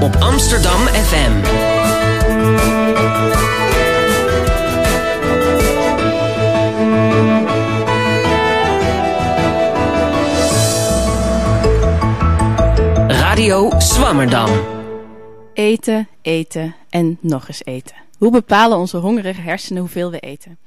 op Amsterdam FM. Radio Swammerdam. Eten, eten en nog eens eten. Hoe bepalen onze hongerige hersenen hoeveel we eten?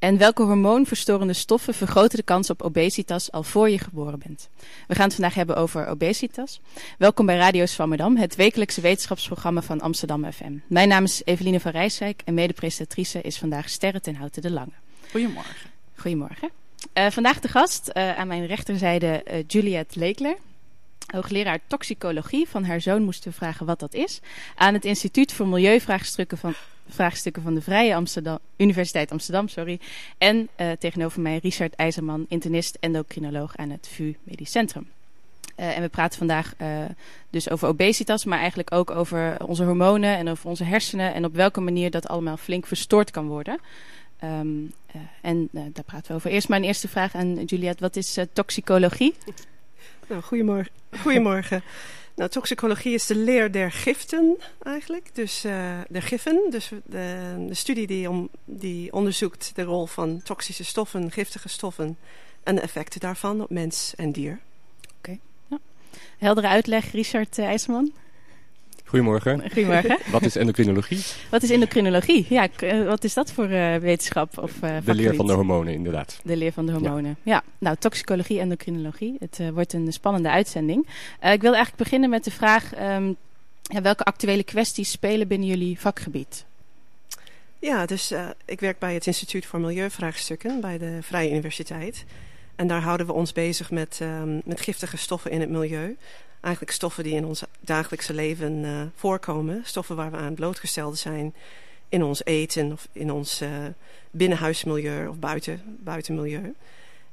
En welke hormoonverstorende stoffen vergroten de kans op obesitas al voor je geboren bent? We gaan het vandaag hebben over obesitas. Welkom bij Radio Swammerdam, het wekelijkse wetenschapsprogramma van Amsterdam FM. Mijn naam is Eveline van Rijswijk en mede-presentatrice is vandaag Sterre ten Houten de Lange. Goedemorgen. Goedemorgen. Uh, vandaag de gast uh, aan mijn rechterzijde uh, Juliette Leekler. Hoogleraar toxicologie. Van haar zoon moesten vragen wat dat is. Aan het Instituut voor Milieuvraagstukken van, vraagstukken van de Vrije Amsterdam, Universiteit Amsterdam. Sorry. En uh, tegenover mij Richard IJzerman, internist endocrinoloog aan het VU Medisch Centrum. Uh, en we praten vandaag uh, dus over obesitas, maar eigenlijk ook over onze hormonen en over onze hersenen. En op welke manier dat allemaal flink verstoord kan worden. Um, en daar praten we over. Eerst een eerste vraag aan Juliette. Wat is toxicologie? Nou, goedemorgen. goedemorgen. Nou, toxicologie is de leer der giften eigenlijk. Dus uh, de giffen. Dus de, de studie die, om, die onderzoekt de rol van toxische stoffen, giftige stoffen en de effecten daarvan op mens en dier. Oké. Okay. Ja. Heldere uitleg, Richard uh, IJsselman. Goedemorgen. Goedemorgen. wat is endocrinologie? Wat is endocrinologie? Ja, wat is dat voor uh, wetenschap? Of, uh, de leer van de hormonen, inderdaad. De leer van de hormonen. Ja, ja. nou, toxicologie, endocrinologie. Het uh, wordt een spannende uitzending. ik wil eigenlijk beginnen met de vraag... Um, ja, welke actuele kwesties spelen binnen jullie vakgebied? Ja, dus ik werk bij het Instituut voor Milieuvraagstukken bij de Vrije Universiteit. En daar houden we ons bezig met, um, met giftige stoffen in het milieu eigenlijk stoffen die in ons dagelijkse leven uh, voorkomen. Stoffen waar we aan blootgesteld zijn in ons eten of in ons uh, binnenhuismilieu of buiten, buitenmilieu.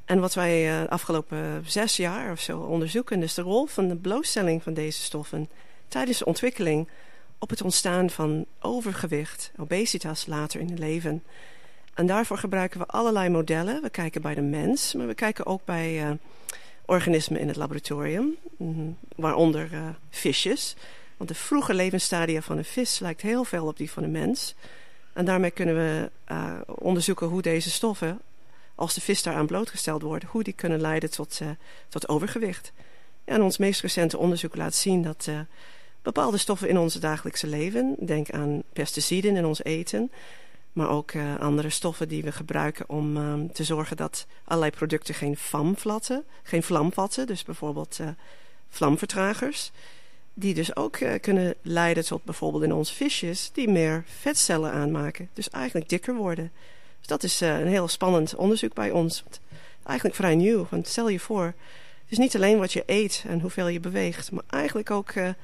En wat wij uh, de afgelopen zes jaar of zo onderzoeken... is de rol van de blootstelling van deze stoffen... tijdens de ontwikkeling op het ontstaan van overgewicht, obesitas later in het leven. En daarvoor gebruiken we allerlei modellen. We kijken bij de mens, maar we kijken ook bij organismen in het laboratorium, mm, waaronder uh, visjes. Want de vroege levensstadia van een vis lijkt heel veel op die van een mens. En daarmee kunnen we uh, onderzoeken hoe deze stoffen, als de vis daaraan blootgesteld wordt, hoe die kunnen leiden tot, uh, tot overgewicht. En ons meest recente onderzoek laat zien dat bepaalde stoffen in ons dagelijkse leven, denk aan pesticiden in ons eten, maar ook uh, andere stoffen die we gebruiken om uh, te zorgen dat allerlei producten geen vlam vatten. Geen vlam vatten, dus bijvoorbeeld uh, vlamvertragers. Die dus ook kunnen leiden tot bijvoorbeeld in onze visjes die meer vetcellen aanmaken. Dus eigenlijk dikker worden. Dus dat is een heel spannend onderzoek bij ons. Eigenlijk vrij nieuw, want stel je voor... Het is niet alleen wat je eet en hoeveel je beweegt, maar eigenlijk ook... er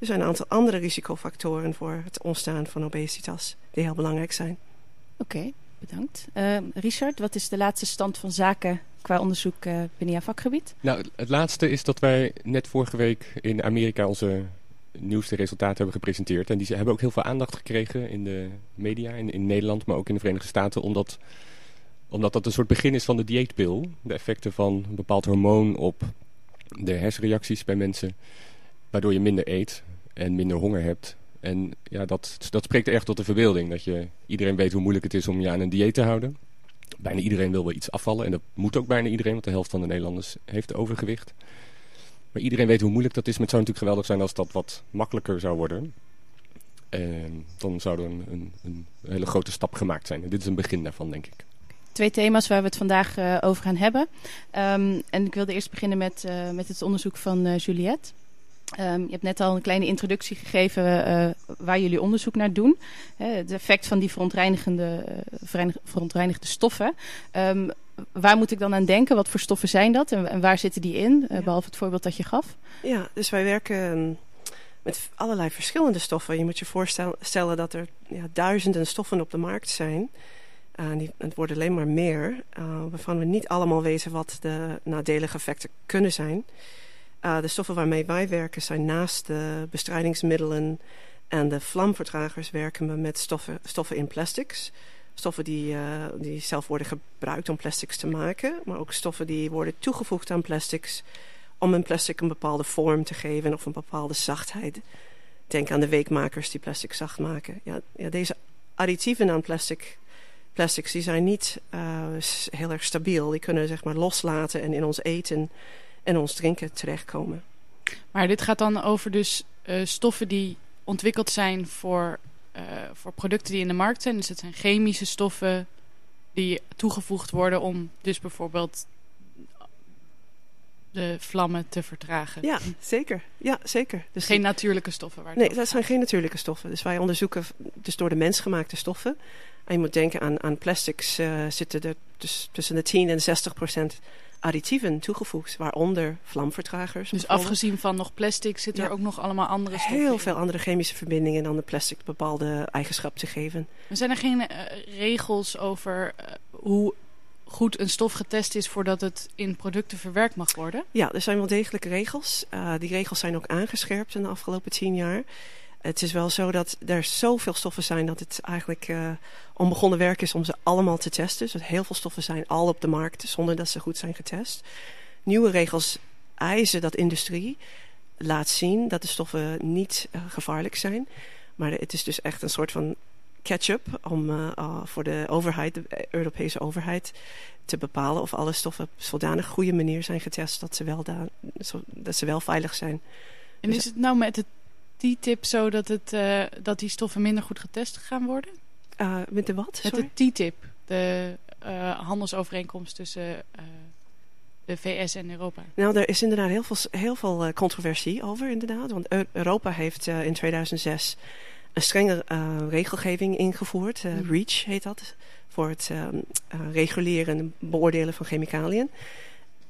zijn een aantal andere risicofactoren voor het ontstaan van obesitas die heel belangrijk zijn. Oké, bedankt. Uh, Richard, wat is de laatste stand van zaken qua onderzoek uh, binnen jouw vakgebied? Nou, het laatste is dat wij net vorige week in Amerika onze nieuwste resultaten hebben gepresenteerd. En die hebben ook heel veel aandacht gekregen in de media, in, in Nederland, maar ook in de Verenigde Staten. Omdat, omdat dat een soort begin is van de dieetpil. De effecten van een bepaald hormoon op de hersenreacties bij mensen. Waardoor je minder eet en minder honger hebt. En ja, dat, dat spreekt echt tot de verbeelding. Dat je, iedereen weet hoe moeilijk het is om je aan een dieet te houden. Bijna iedereen wil wel iets afvallen. En dat moet ook bijna iedereen, want de helft van de Nederlanders heeft overgewicht. Maar iedereen weet hoe moeilijk dat is. Maar het zou natuurlijk geweldig zijn als dat wat makkelijker zou worden. En dan zou er een, een, een hele grote stap gemaakt zijn. En dit is een begin daarvan, denk ik. Twee thema's waar we het vandaag uh, over gaan hebben. Um, en ik wilde eerst beginnen met, uh, met het onderzoek van uh, Juliette. Um, je hebt net al een kleine introductie gegeven uh, waar jullie onderzoek naar doen. Uh, het effect van die verontreinigende, uh, verontreinigde stoffen. Um, waar moet ik dan aan denken? Wat voor stoffen zijn dat? En, en waar zitten die in? Ja. Behalve het voorbeeld dat je gaf. Ja, dus wij werken met allerlei verschillende stoffen. Je moet je voorstellen dat er ja, duizenden stoffen op de markt zijn. die, het worden alleen maar meer. waarvan we niet allemaal weten wat de nadelige effecten kunnen zijn. Uh, de stoffen waarmee wij werken zijn naast de bestrijdingsmiddelen en de vlamvertragers werken we met stoffen, stoffen in plastics. Stoffen die, uh, die zelf worden gebruikt om plastics te maken, maar ook stoffen die worden toegevoegd aan plastics om een plastic een bepaalde vorm te geven of een bepaalde zachtheid Denk aan de weekmakers die plastic zacht maken. Ja, ja deze additieven aan plastic, plastics die zijn niet uh, heel erg stabiel. Die kunnen zeg maar loslaten en in ons eten en ons drinken terechtkomen. Maar dit gaat dan over dus uh, stoffen die ontwikkeld zijn voor, uh, voor producten die in de markt zijn. Dus het zijn chemische stoffen die toegevoegd worden om dus bijvoorbeeld de vlammen te vertragen. Ja, zeker. Ja, zeker. Dus geen natuurlijke stoffen? Waar nee, dat zijn geen natuurlijke stoffen. Dus wij onderzoeken dus door de mens gemaakte stoffen. En je moet denken aan, aan plastics uh, zitten er dus tussen de 10 en 60 procent additieven toegevoegd, waaronder vlamvertragers. Dus afgezien van nog plastic zit er ook nog allemaal andere stoffen Heel veel andere chemische verbindingen dan de plastic bepaalde eigenschap te geven. Er zijn er geen uh, regels over uh, hoe goed een stof getest is voordat het in producten verwerkt mag worden? Ja, er zijn wel degelijk regels. Uh, die regels zijn ook aangescherpt in de afgelopen tien jaar. Het is wel zo dat er zoveel stoffen zijn dat het eigenlijk uh, onbegonnen werk is om ze allemaal te testen. Dus heel veel stoffen zijn al op de markt zonder dat ze goed zijn getest. Nieuwe regels eisen dat industrie laat zien dat de stoffen niet uh, gevaarlijk zijn. Maar het is dus echt een soort van catch-up om uh, uh, voor de overheid, de Europese overheid, te bepalen of alle stoffen op zodanig goede manier zijn getest dat ze wel, da dat ze wel veilig zijn. En dus is het nou met het TTIP zo dat, het, uh, dat die stoffen minder goed getest gaan worden? met de wat? Met de TTIP, de handelsovereenkomst tussen de VS en Europa. Nou, er is inderdaad heel veel, heel veel controversie over, inderdaad. Want Europa heeft in 2006 een strenge regelgeving ingevoerd. Mm. REACH heet dat. Voor het reguleren en beoordelen van chemicaliën.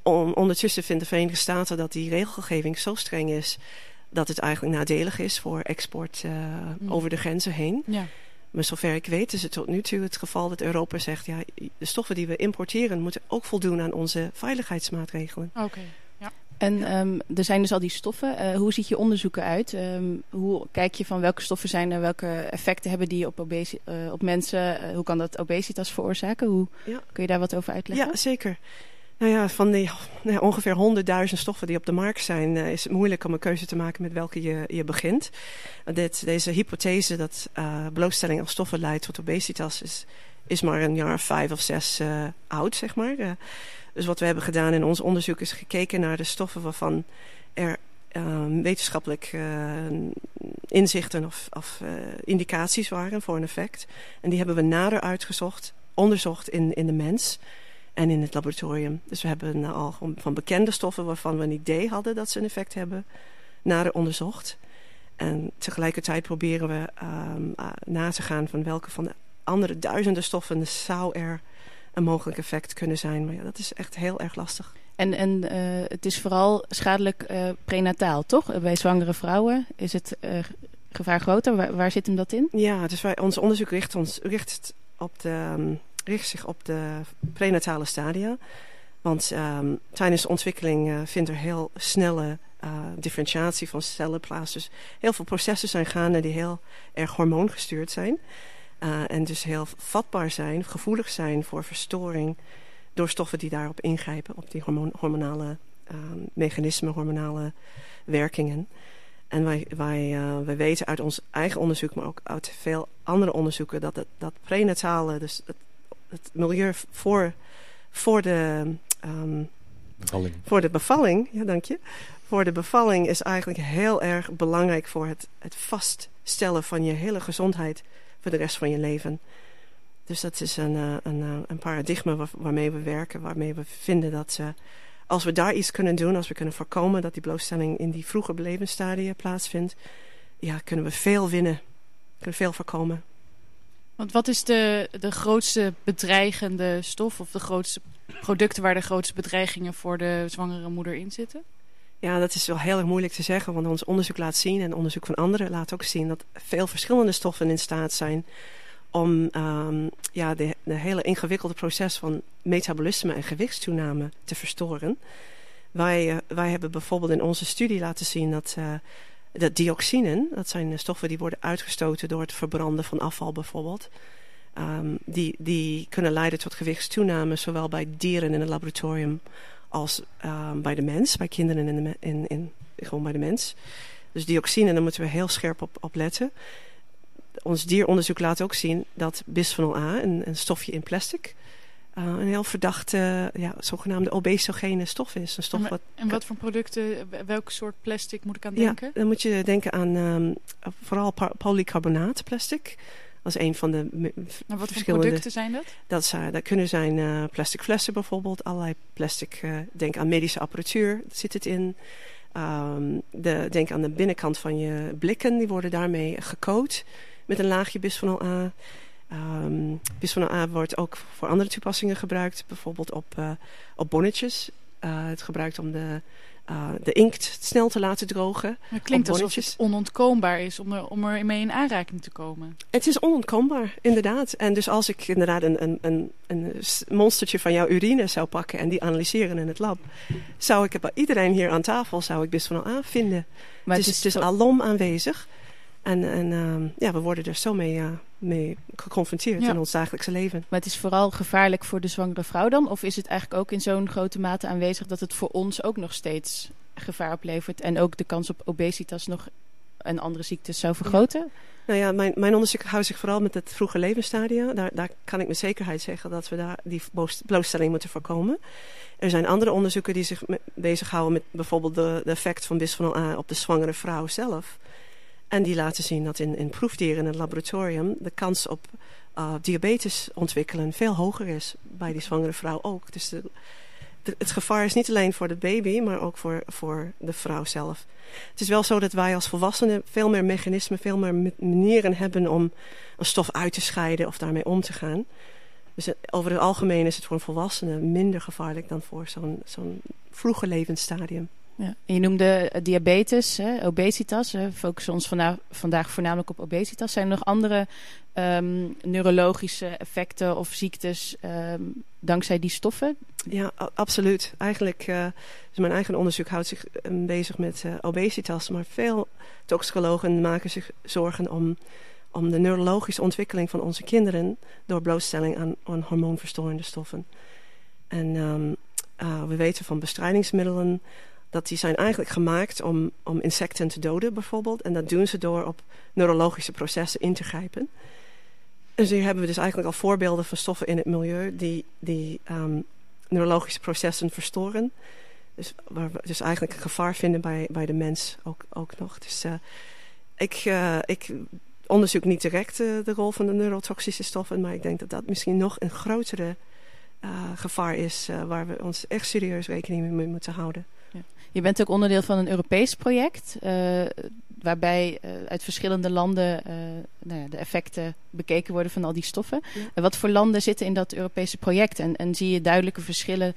On, ondertussen vinden de Verenigde Staten dat die regelgeving zo streng is... dat het eigenlijk nadelig is voor export mm. over de grenzen heen. Ja. Maar zover ik weet is het tot nu toe het geval dat Europa zegt... ja, de stoffen die we importeren moeten ook voldoen aan onze veiligheidsmaatregelen. Oké. Okay. En um, er zijn dus al die stoffen. Uh, hoe ziet je onderzoeken uit? Um, hoe kijk je van welke stoffen zijn er, welke effecten hebben die op, obesi uh, op mensen? Uh, hoe kan dat obesitas veroorzaken? Hoe, ja. Kun je daar wat over uitleggen? Ja, zeker. Nou ja, van die nou, ongeveer honderdduizend stoffen die op de markt zijn, is het moeilijk om een keuze te maken met welke je, je begint. Dit, deze hypothese dat blootstelling aan stoffen leidt tot obesitas is, is maar een jaar vijf of zes oud, zeg maar. Dus wat we hebben gedaan in ons onderzoek is gekeken naar de stoffen waarvan er uh, wetenschappelijk uh, inzichten of, of uh, indicaties waren voor een effect. En die hebben we nader uitgezocht, onderzocht in, in de mens en in het laboratorium. Dus we hebben al van bekende stoffen waarvan we een idee hadden dat ze een effect hebben, nader onderzocht. En tegelijkertijd proberen we um, na te gaan van welke van de andere duizenden stoffen zou er een mogelijk effect kunnen zijn. Maar ja, dat is echt heel erg lastig. En, en uh, het is vooral schadelijk uh, prenataal, toch? Bij zwangere vrouwen is het uh, gevaar groter. Waar, waar, zit hem dat in? Ja, dus wij, ons onderzoek richt, ons, richt, op de, um, richt zich op de prenatale stadia. Want um, tijdens de ontwikkeling vindt er heel snelle differentiatie van cellen plaats. Dus heel veel processen zijn gaande die heel erg hormoongestuurd zijn. Uh, en dus heel vatbaar zijn, gevoelig zijn voor verstoring door stoffen die daarop ingrijpen, op die hormon hormonale uh, mechanismen, hormonale werkingen. En wij, wij, wij weten uit ons eigen onderzoek, maar ook uit veel andere onderzoeken, dat dat prenatale, dus het, het milieu voor, voor, de, um, bevalling. voor de bevalling, ja dank je, voor de bevalling is eigenlijk heel erg belangrijk voor het, het vaststellen van je hele gezondheid voor de rest van je leven. Dus dat is een, uh, een, uh, een paradigma waar, waarmee we werken, waarmee we vinden dat uh, als we daar iets kunnen doen, als we kunnen voorkomen dat die blootstelling in die vroege levensstadia plaatsvindt, ja, kunnen we veel winnen, kunnen veel voorkomen. Want wat is de, de grootste bedreigende stof of de grootste producten waar de grootste bedreigingen voor de zwangere moeder in zitten? Ja, dat is wel heel erg moeilijk te zeggen, want ons onderzoek laat zien en onderzoek van anderen laat ook zien dat veel verschillende stoffen in staat zijn om um, ja, de, hele ingewikkelde proces van metabolisme en gewichtstoename te verstoren. Wij, uh, wij hebben bijvoorbeeld in onze studie laten zien dat, uh, dat dioxinen, dat zijn stoffen die worden uitgestoten door het verbranden van afval bijvoorbeeld, um, die, die kunnen leiden tot gewichtstoename, zowel bij dieren in het laboratorium als uh, bij de mens, bij kinderen in, de, in, in, gewoon bij de mens. Dus dioxine, daar moeten we heel scherp op, op letten. Ons dieronderzoek laat ook zien dat bisphenol A, een, een stofje in plastic, uh, een heel verdachte, ja, zogenaamde obesogene stof is. Een stof en, wat, en wat voor producten, welk soort plastic moet ik aan denken? Ja, dan moet je denken aan um, vooral polycarbonaatplastic. Dat is een van de maar wat voor producten zijn dat? Dat, uh, dat kunnen zijn uh, plastic flessen bijvoorbeeld. Allerlei plastic, uh, denk aan medische apparatuur, zit het in. Um, de, denk aan de binnenkant van je blikken, die worden daarmee gecoat met een laagje bisphenol A. Um, bisphenol A wordt ook voor andere toepassingen gebruikt. Bijvoorbeeld op, uh, op bonnetjes. Uh, het gebruikt om de, uh, de inkt snel te laten drogen. Het klinkt alsof het onontkoombaar is om er, om er mee in aanraking te komen. Het is onontkoombaar, inderdaad. En dus als ik inderdaad een, een, een, een monstertje van jouw urine zou pakken en die analyseren in het lab, zou ik bij iedereen hier aan tafel zou ik bisphenol A vinden. Maar het is, het is, het is alom aanwezig. En, en uh, ja, we worden er zo mee, mee geconfronteerd ja. in ons dagelijkse leven. Maar het is vooral gevaarlijk voor de zwangere vrouw dan? Of is het eigenlijk ook in zo'n grote mate aanwezig dat het voor ons ook nog steeds gevaar oplevert en ook de kans op obesitas nog en andere ziektes zou vergroten? Ja. Nou ja, mijn, mijn onderzoek houdt zich vooral met het vroege levensstadia. Daar, daar kan ik met zekerheid zeggen dat we daar die blootstelling moeten voorkomen. Er zijn andere onderzoeken die zich bezighouden met bijvoorbeeld de, de effect van bisphenol A op de zwangere vrouw zelf. En die laten zien dat in, in proefdieren in het laboratorium de kans op uh, diabetes ontwikkelen veel hoger is bij die zwangere vrouw ook. Dus de, het gevaar is niet alleen voor de baby, maar ook voor, voor de vrouw zelf. Het is wel zo dat wij als volwassenen veel meer mechanismen, veel meer manieren hebben om een stof uit te scheiden of daarmee om te gaan. Dus over het algemeen is het voor een volwassene minder gevaarlijk dan voor zo'n zo'n vroege levensstadium. Ja. Je noemde diabetes, hè, obesitas. We focussen ons vandaag, vandaag voornamelijk op obesitas. Zijn er nog andere um, neurologische effecten of ziektes um, dankzij die stoffen? Ja, absoluut. Eigenlijk, uh, dus mijn eigen onderzoek houdt zich um, bezig met uh, obesitas. Maar veel toxicologen maken zich zorgen om, om de neurologische ontwikkeling van onze kinderen... door blootstelling aan, aan hormoonverstorende stoffen. En uh, we weten van bestrijdingsmiddelen dat die zijn eigenlijk gemaakt om, om insecten te doden bijvoorbeeld. En dat doen ze door op neurologische processen in te grijpen. Dus hier hebben we dus eigenlijk al voorbeelden van stoffen in het milieu die, die um, neurologische processen verstoren. Dus waar we dus eigenlijk een gevaar vinden bij, bij de mens ook, ook nog. Dus uh, ik, uh, ik onderzoek niet direct uh, de rol van de neurotoxische stoffen, maar ik denk dat dat misschien nog een grotere gevaar is waar we ons echt serieus rekening mee moeten houden. Je bent ook onderdeel van een Europees project, uh, waarbij uh, uit verschillende landen uh, nou ja, de effecten bekeken worden van al die stoffen. Ja. wat voor landen zitten in dat Europese project? En, en zie je duidelijke verschillen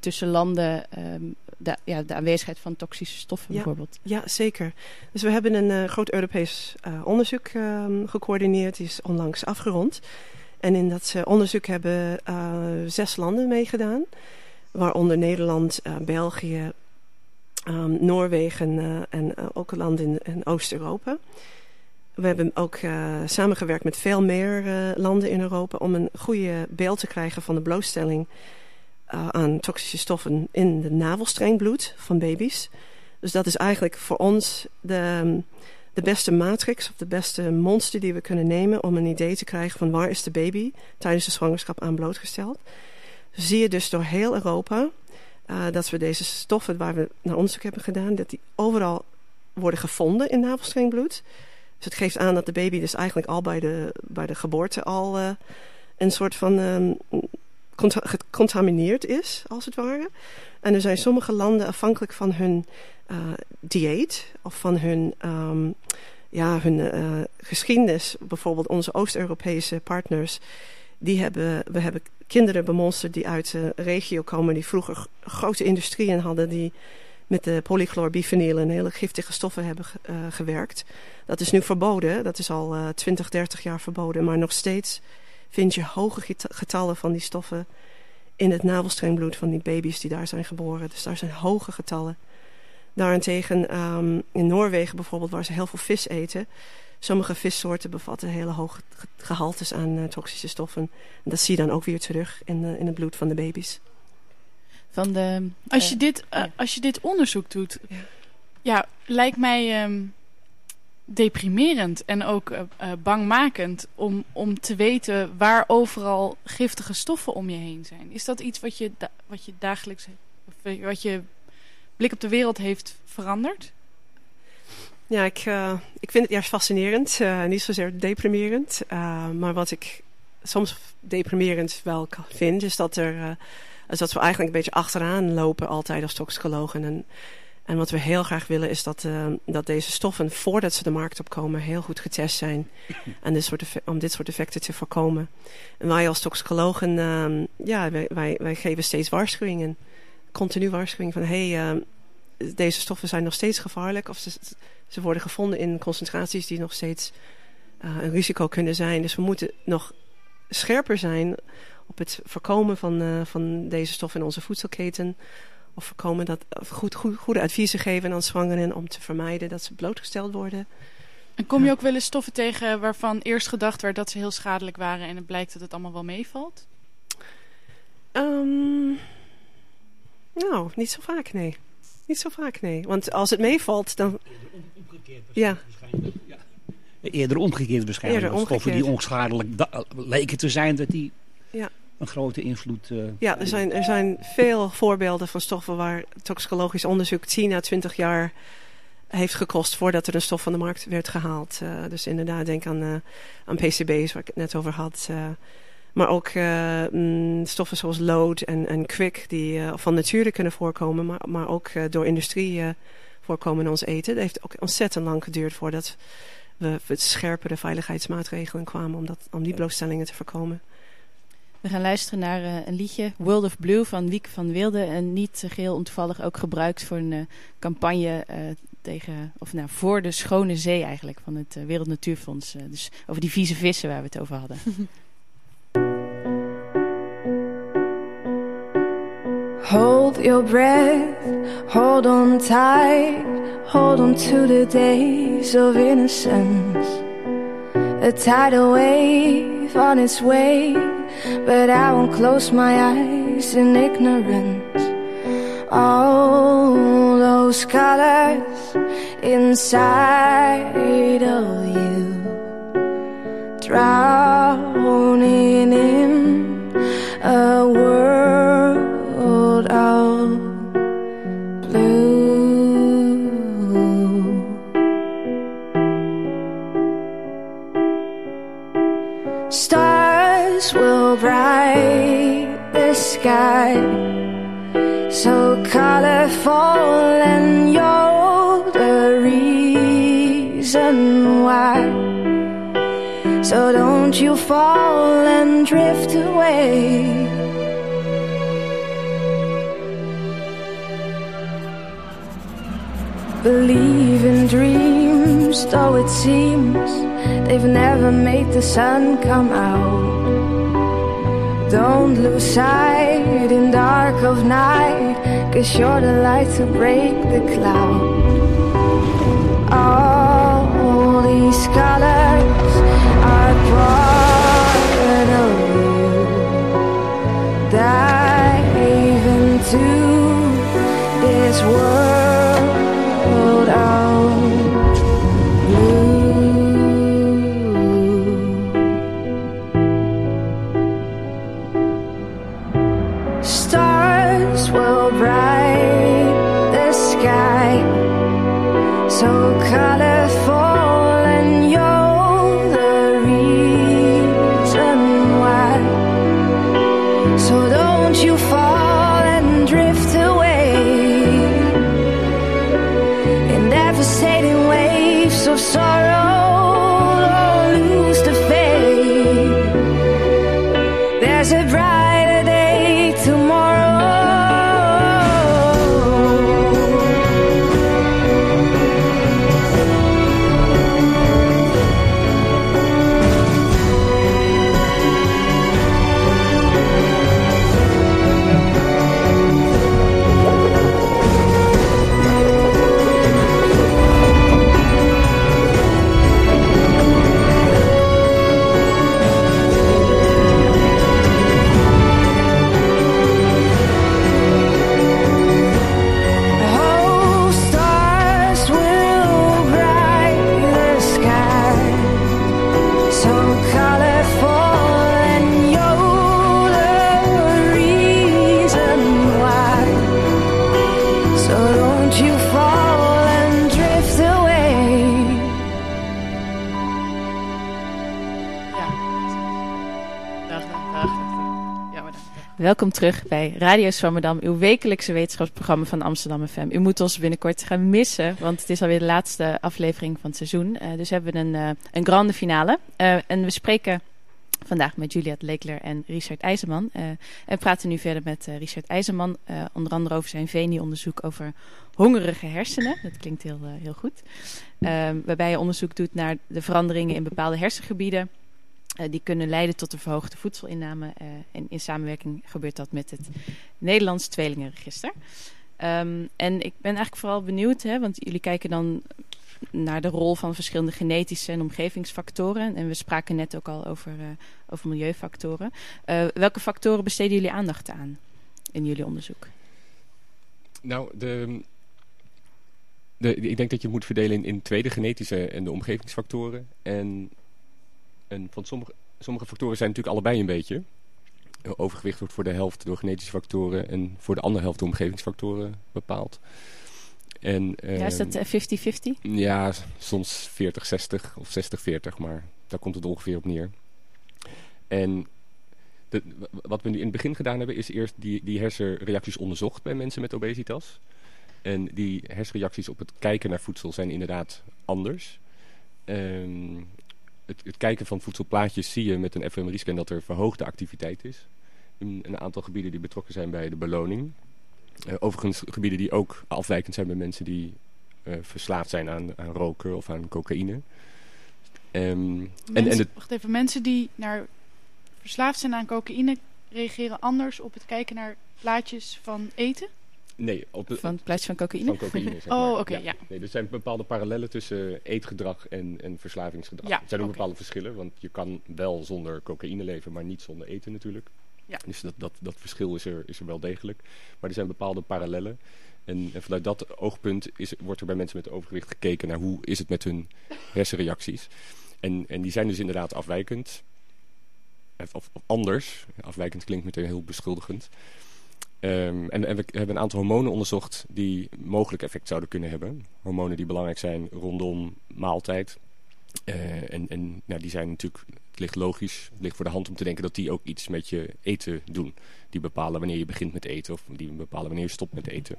tussen landen, um, de, ja, de aanwezigheid van toxische stoffen ja. bijvoorbeeld? Ja, zeker. Dus we hebben een groot Europees onderzoek ehm, gecoördineerd, die is onlangs afgerond. En in dat onderzoek hebben zes landen meegedaan waaronder Nederland, België, um, Noorwegen uh, en uh, ook een land in, Oost-Europa. We hebben ook samengewerkt met veel meer landen in Europa om een goede beeld te krijgen van de blootstelling aan toxische stoffen in de navelstrengbloed van baby's. Dus dat is eigenlijk voor ons de, de beste matrix of de beste monster die we kunnen nemen om een idee te krijgen van waar is de baby tijdens de zwangerschap aan blootgesteld zie je dus door heel Europa uh, dat we deze stoffen waar we naar onderzoek hebben gedaan, dat die overal worden gevonden in navelstrengbloed. Dus het geeft aan dat de baby dus eigenlijk al bij de, bij de geboorte al uh, een soort van um, gecontamineerd is, als het ware. En er zijn sommige landen afhankelijk van hun uh, dieet of van hun, um, ja, hun geschiedenis. Bijvoorbeeld onze Oost-Europese partners, die hebben, we hebben kinderen bemonsterd die uit de regio komen... die vroeger grote industrieën hadden... die met de polychlorbifenyl en hele giftige stoffen hebben uh, gewerkt. Dat is nu verboden. Dat is al uh, 20, 30 jaar verboden. Maar nog steeds vind je hoge getallen van die stoffen... in het navelstrengbloed van die baby's die daar zijn geboren. Dus daar zijn hoge getallen. Daarentegen um, in Noorwegen bijvoorbeeld, waar ze heel veel vis eten... Sommige vissoorten bevatten hele hoge gehaltes aan uh, toxische stoffen. En dat zie je dan ook weer terug in, in het bloed van de baby's. Van de, als, je dit, uh, als je dit onderzoek doet, ja. Ja, lijkt mij ehm, deprimerend en ook uh, uh, bangmakend om, om te weten waar overal giftige stoffen om je heen zijn. Is dat iets wat je, wat je dagelijks, wat je blik op de wereld heeft veranderd? Ja, ik, uh, ik vind het juist fascinerend. niet zozeer deprimerend. maar wat ik soms deprimerend wel vind, is dat, er, is dat we eigenlijk een beetje achteraan lopen altijd als toxicologen. En, en wat we heel graag willen is dat, dat deze stoffen voordat ze de markt opkomen heel goed getest zijn. En om dit soort effecten te voorkomen. En wij als toxicologen, ja, wij, wij, wij, geven steeds waarschuwingen. Continu waarschuwing van hé, hey, deze stoffen zijn nog steeds gevaarlijk. Of ze, ze worden gevonden in concentraties die nog steeds een risico kunnen zijn. Dus we moeten nog scherper zijn op het voorkomen van, van deze stoffen in onze voedselketen of voorkomen dat of goed, goed, goede adviezen geven aan zwangeren om te vermijden dat ze blootgesteld worden. En kom je ook wel eens stoffen tegen waarvan eerst gedacht werd dat ze heel schadelijk waren en het blijkt dat het allemaal wel meevalt? Um, nou, niet zo vaak, nee. Niet zo vaak, nee. Want als het meevalt, dan... Eerder omgekeerd ja. ja. Eerder omgekeerd waarschijnlijk. Eerder omgekeerd. Stoffen die onschadelijk leken te zijn, dat die... Ja een grote invloed. Uh, ja, er zijn, er zijn veel voorbeelden van stoffen waar toxicologisch onderzoek 10 à 20 jaar heeft gekost voordat er een stof van de markt werd gehaald. Uh, dus inderdaad, denk aan, uh, aan PCB's waar ik het net over had. Maar ook mm, stoffen zoals lood en, en kwik die van nature kunnen voorkomen, maar, maar ook door industrie voorkomen in ons eten. Het heeft ook ontzettend lang geduurd voordat we met scherpere veiligheidsmaatregelen kwamen om, dat, om die blootstellingen te voorkomen. We gaan luisteren naar uh, een liedje, World of Blue van Wieke van Wilde. En niet uh, geheel ontoevallig ook gebruikt voor een uh, campagne tegen, of nou, voor de schone zee eigenlijk van het Wereld Natuurfonds. dus over die vieze vissen waar we het over hadden. Hold your breath, hold on tight, hold on to the days of innocence. A tidal wave on its way, but I won't close my eyes in ignorance. All those colors inside of you, drowning in a world sky. So colorful and you're the reason why. So don't you fall and drift away. Believe in dreams though it seems They've never made the sun come out. Don't lose sight in dark of night, cause you're the light to break the cloud. All these colors are part of you. Dive into this world I'm sorry. Welkom terug bij Radio Swammerdam, uw wekelijkse wetenschapsprogramma van Amsterdam FM. U moet ons binnenkort gaan missen, want het is alweer de laatste aflevering van het seizoen. Eh, dus hebben we een, eh, een grande finale. Eh, en we spreken vandaag met Juliette Leekler en Richard IJzerman. En praten nu verder met Richard IJzerman, onder andere over zijn VENI-onderzoek over hongerige hersenen. Dat klinkt heel, heel goed. Waarbij hij onderzoek doet naar de veranderingen in bepaalde hersengebieden. Eh, die kunnen leiden tot een verhoogde voedselinname. eh, en in samenwerking gebeurt dat met het Nederlands Tweelingenregister. Ehm, en ik ben eigenlijk vooral benieuwd, hè, want jullie kijken dan naar de rol van verschillende genetische en omgevingsfactoren. En we spraken net ook al over, eh, over milieufactoren. Welke factoren besteden jullie aandacht aan in jullie onderzoek? Nou, de, de, ik denk dat je moet verdelen in, in tweede genetische en de omgevingsfactoren. En, en van sommige, sommige factoren zijn natuurlijk allebei een beetje. Overgewicht wordt voor de helft door genetische factoren en voor de andere helft door omgevingsfactoren bepaald. En, ja, is dat ehm, eh, 50-50? Ja, soms 40-60 of 60-40, maar daar komt het ongeveer op neer. En de, wat we nu in het begin gedaan hebben, is eerst die, die hersenreacties onderzocht bij mensen met obesitas. En die hersenreacties op het kijken naar voedsel zijn inderdaad anders. Ehm, het, het kijken van voedselplaatjes zie je met een fMRI-scan dat er verhoogde activiteit is. In een aantal gebieden die betrokken zijn bij de beloning. Eh, overigens gebieden die ook afwijkend zijn bij mensen die eh, verslaafd zijn aan, aan roken of aan cocaïne. Ehm, en, en Mensen, de, Wacht even, mensen die naar verslaafd zijn aan cocaïne reageren anders op het kijken naar plaatjes van eten? Nee, op de, Van het van cocaïne? van cocaïne. Zeg Oh, oké, ja. Nee, er zijn bepaalde parallellen tussen eetgedrag en, en verslavingsgedrag. Ja, er zijn ook bepaalde verschillen, want je kan wel zonder cocaïne leven, maar niet zonder eten natuurlijk. Ja. Dus dat, dat, dat verschil is er, is er wel degelijk. Maar er zijn bepaalde parallellen. En, en vanuit dat oogpunt is, wordt er bij mensen met overgewicht gekeken naar hoe is het met hun hersenreacties. En, en die zijn dus inderdaad afwijkend. Of, of anders. Afwijkend klinkt meteen heel beschuldigend. Ehm, en, we hebben een aantal hormonen onderzocht die mogelijk effect zouden kunnen hebben. Hormonen die belangrijk zijn rondom maaltijd. Eh, en en nou, die zijn natuurlijk, het ligt logisch, het ligt voor de hand om te denken dat die ook iets met je eten doen. Die bepalen wanneer je begint met eten of die bepalen wanneer je stopt met eten.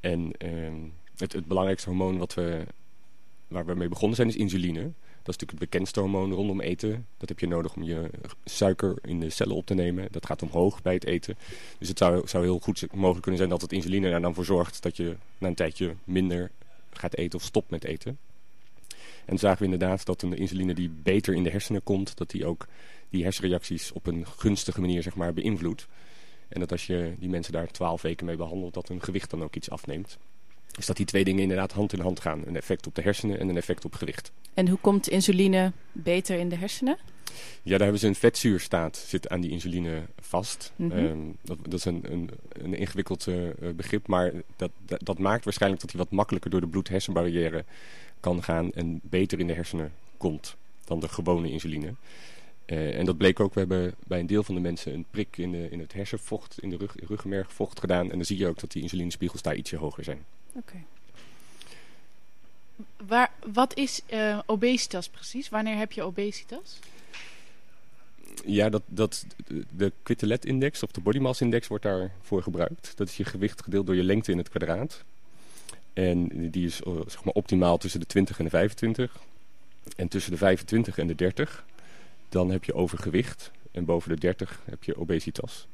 En ehm, het, het belangrijkste hormoon wat we, waar we mee begonnen zijn is insuline. Dat is natuurlijk het bekendste hormoon rondom eten. Dat heb je nodig om je suiker in de cellen op te nemen. Dat gaat omhoog bij het eten. Dus het zou, zou heel goed mogelijk kunnen zijn dat het insuline er dan voor zorgt dat je na een tijdje minder gaat eten of stopt met eten. En zagen we inderdaad dat een insuline die beter in de hersenen komt, dat die ook die hersenreacties op een gunstige manier zeg maar, beïnvloedt. En dat als je die mensen daar twaalf weken mee behandelt, dat hun gewicht dan ook iets afneemt. Dus dat die twee dingen inderdaad hand in hand gaan. Een effect op de hersenen en een effect op gewicht. En hoe komt insuline beter in de hersenen? Ja, daar hebben ze een vetzuurstaat zit aan die insuline vast. Mhm. Ehm, dat, dat is een, een, een ingewikkeld eh, begrip, maar dat, dat, dat maakt waarschijnlijk dat hij wat makkelijker door de bloed-hersenbarrière kan gaan en beter in de hersenen komt dan de gewone insuline. Eh, en dat bleek ook, we hebben bij een deel van de mensen een prik in, de, in het hersenvocht, in de rug, ruggenmergvocht gedaan. En dan zie je ook dat die insulinespiegels daar ietsje hoger zijn. Oké. Waar, wat is eh, obesitas precies? Wanneer heb je obesitas? Ja, dat, dat, de Quintelet-index of de body mass index wordt daarvoor gebruikt. Dat is je gewicht gedeeld door je lengte in het kwadraat. En die is eh, zeg maar optimaal tussen de 20 en de 25. En tussen de 25 en de 30, dan heb je overgewicht. En boven de 30 heb je obesitas.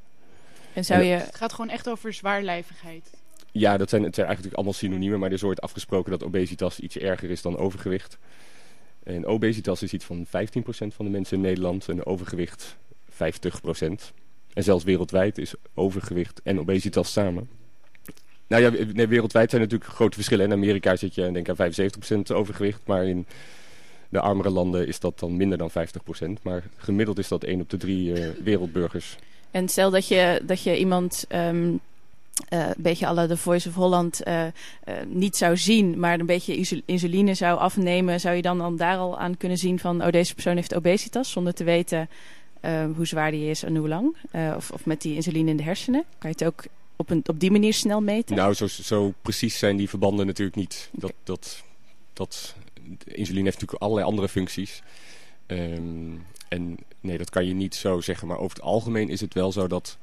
En zou je... Het gaat gewoon echt over zwaarlijvigheid. Ja, dat zijn, het zijn eigenlijk allemaal synoniemen, maar er is ooit afgesproken dat obesitas iets erger is dan overgewicht. En obesitas is iets van 15% van de mensen in Nederland en overgewicht 50%. En zelfs wereldwijd is overgewicht en obesitas samen. Nou ja, wereldwijd zijn natuurlijk grote verschillen. In Amerika zit je denk ik aan 75% overgewicht, maar in de armere landen is dat dan minder dan 50%. Maar gemiddeld is dat 1 op de 3 uh, wereldburgers. En stel dat je, dat je iemand um, uh, een beetje alle de Voice of Holland uh, uh, niet zou zien, maar een beetje insuline zou afnemen, zou je dan, dan daar al aan kunnen zien van, oh deze persoon heeft obesitas, zonder te weten hoe zwaar die is en hoe lang? of, of met die insuline in de hersenen? Kan je het ook op, een, op die manier snel meten? Nou, zo, zo precies zijn die verbanden natuurlijk niet. Okay. Dat, dat, dat, insuline heeft natuurlijk allerlei andere functies. Um, en nee, dat kan je niet zo zeggen. Maar over het algemeen is het wel zo dat,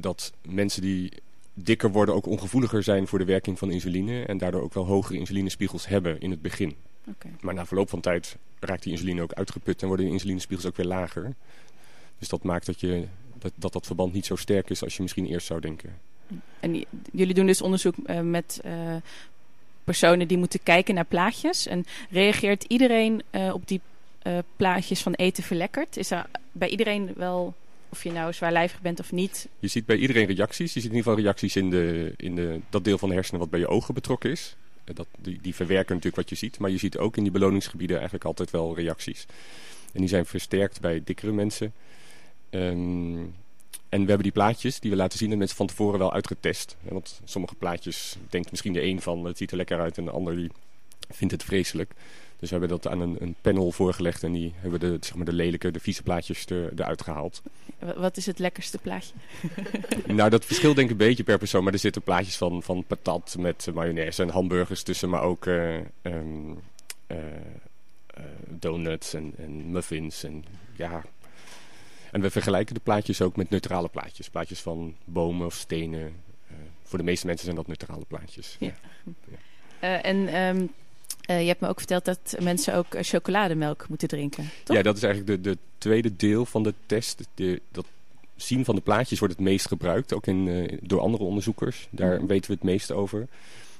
dat mensen die dikker worden ook ongevoeliger zijn voor de werking van insuline. En daardoor ook wel hogere insulinespiegels hebben in het begin. Oké. Maar na verloop van tijd raakt die insuline ook uitgeput en worden de insulinespiegels ook weer lager. Dus dat maakt dat, je, dat, dat dat verband niet zo sterk is als je misschien eerst zou denken. En jullie doen dus onderzoek eh, met eh, personen die moeten kijken naar plaatjes. En reageert iedereen eh, op die plaatjes van eten verlekkerd? Is er bij iedereen wel, of je nou zwaarlijvig bent of niet? Je ziet bij iedereen reacties. Je ziet in ieder geval reacties in, de, in de, dat deel van de hersenen wat bij je ogen betrokken is. Dat, die, die verwerken natuurlijk wat je ziet. Maar je ziet ook in die beloningsgebieden eigenlijk altijd wel reacties. En die zijn versterkt bij dikkere mensen. Ehm, en we hebben die plaatjes die we laten zien en mensen van tevoren wel uitgetest. Want sommige plaatjes denkt misschien de een van het ziet er lekker uit en de ander die vindt het vreselijk. Dus we hebben dat aan een, een panel voorgelegd en die hebben de, zeg maar, de lelijke, de vieze plaatjes er, eruit gehaald. Wat is het lekkerste plaatje? Nou, dat verschilt denk ik een beetje per persoon. Maar er zitten plaatjes van, van patat met mayonaise en hamburgers tussen. Maar ook eh, ehm, eh, eh, donuts en, en muffins. En, ja. en we vergelijken de plaatjes ook met neutrale plaatjes. Plaatjes van bomen of stenen. Eh, voor de meeste mensen zijn dat neutrale plaatjes. Ja. Eh, en ehm, eh, je hebt me ook verteld dat mensen ook eh, chocolademelk moeten drinken, toch? Ja, dat is eigenlijk de, de tweede deel van de test. De, dat zien van de plaatjes wordt het meest gebruikt, ook in, eh, door andere onderzoekers. Daar Mhm. weten we het meest over.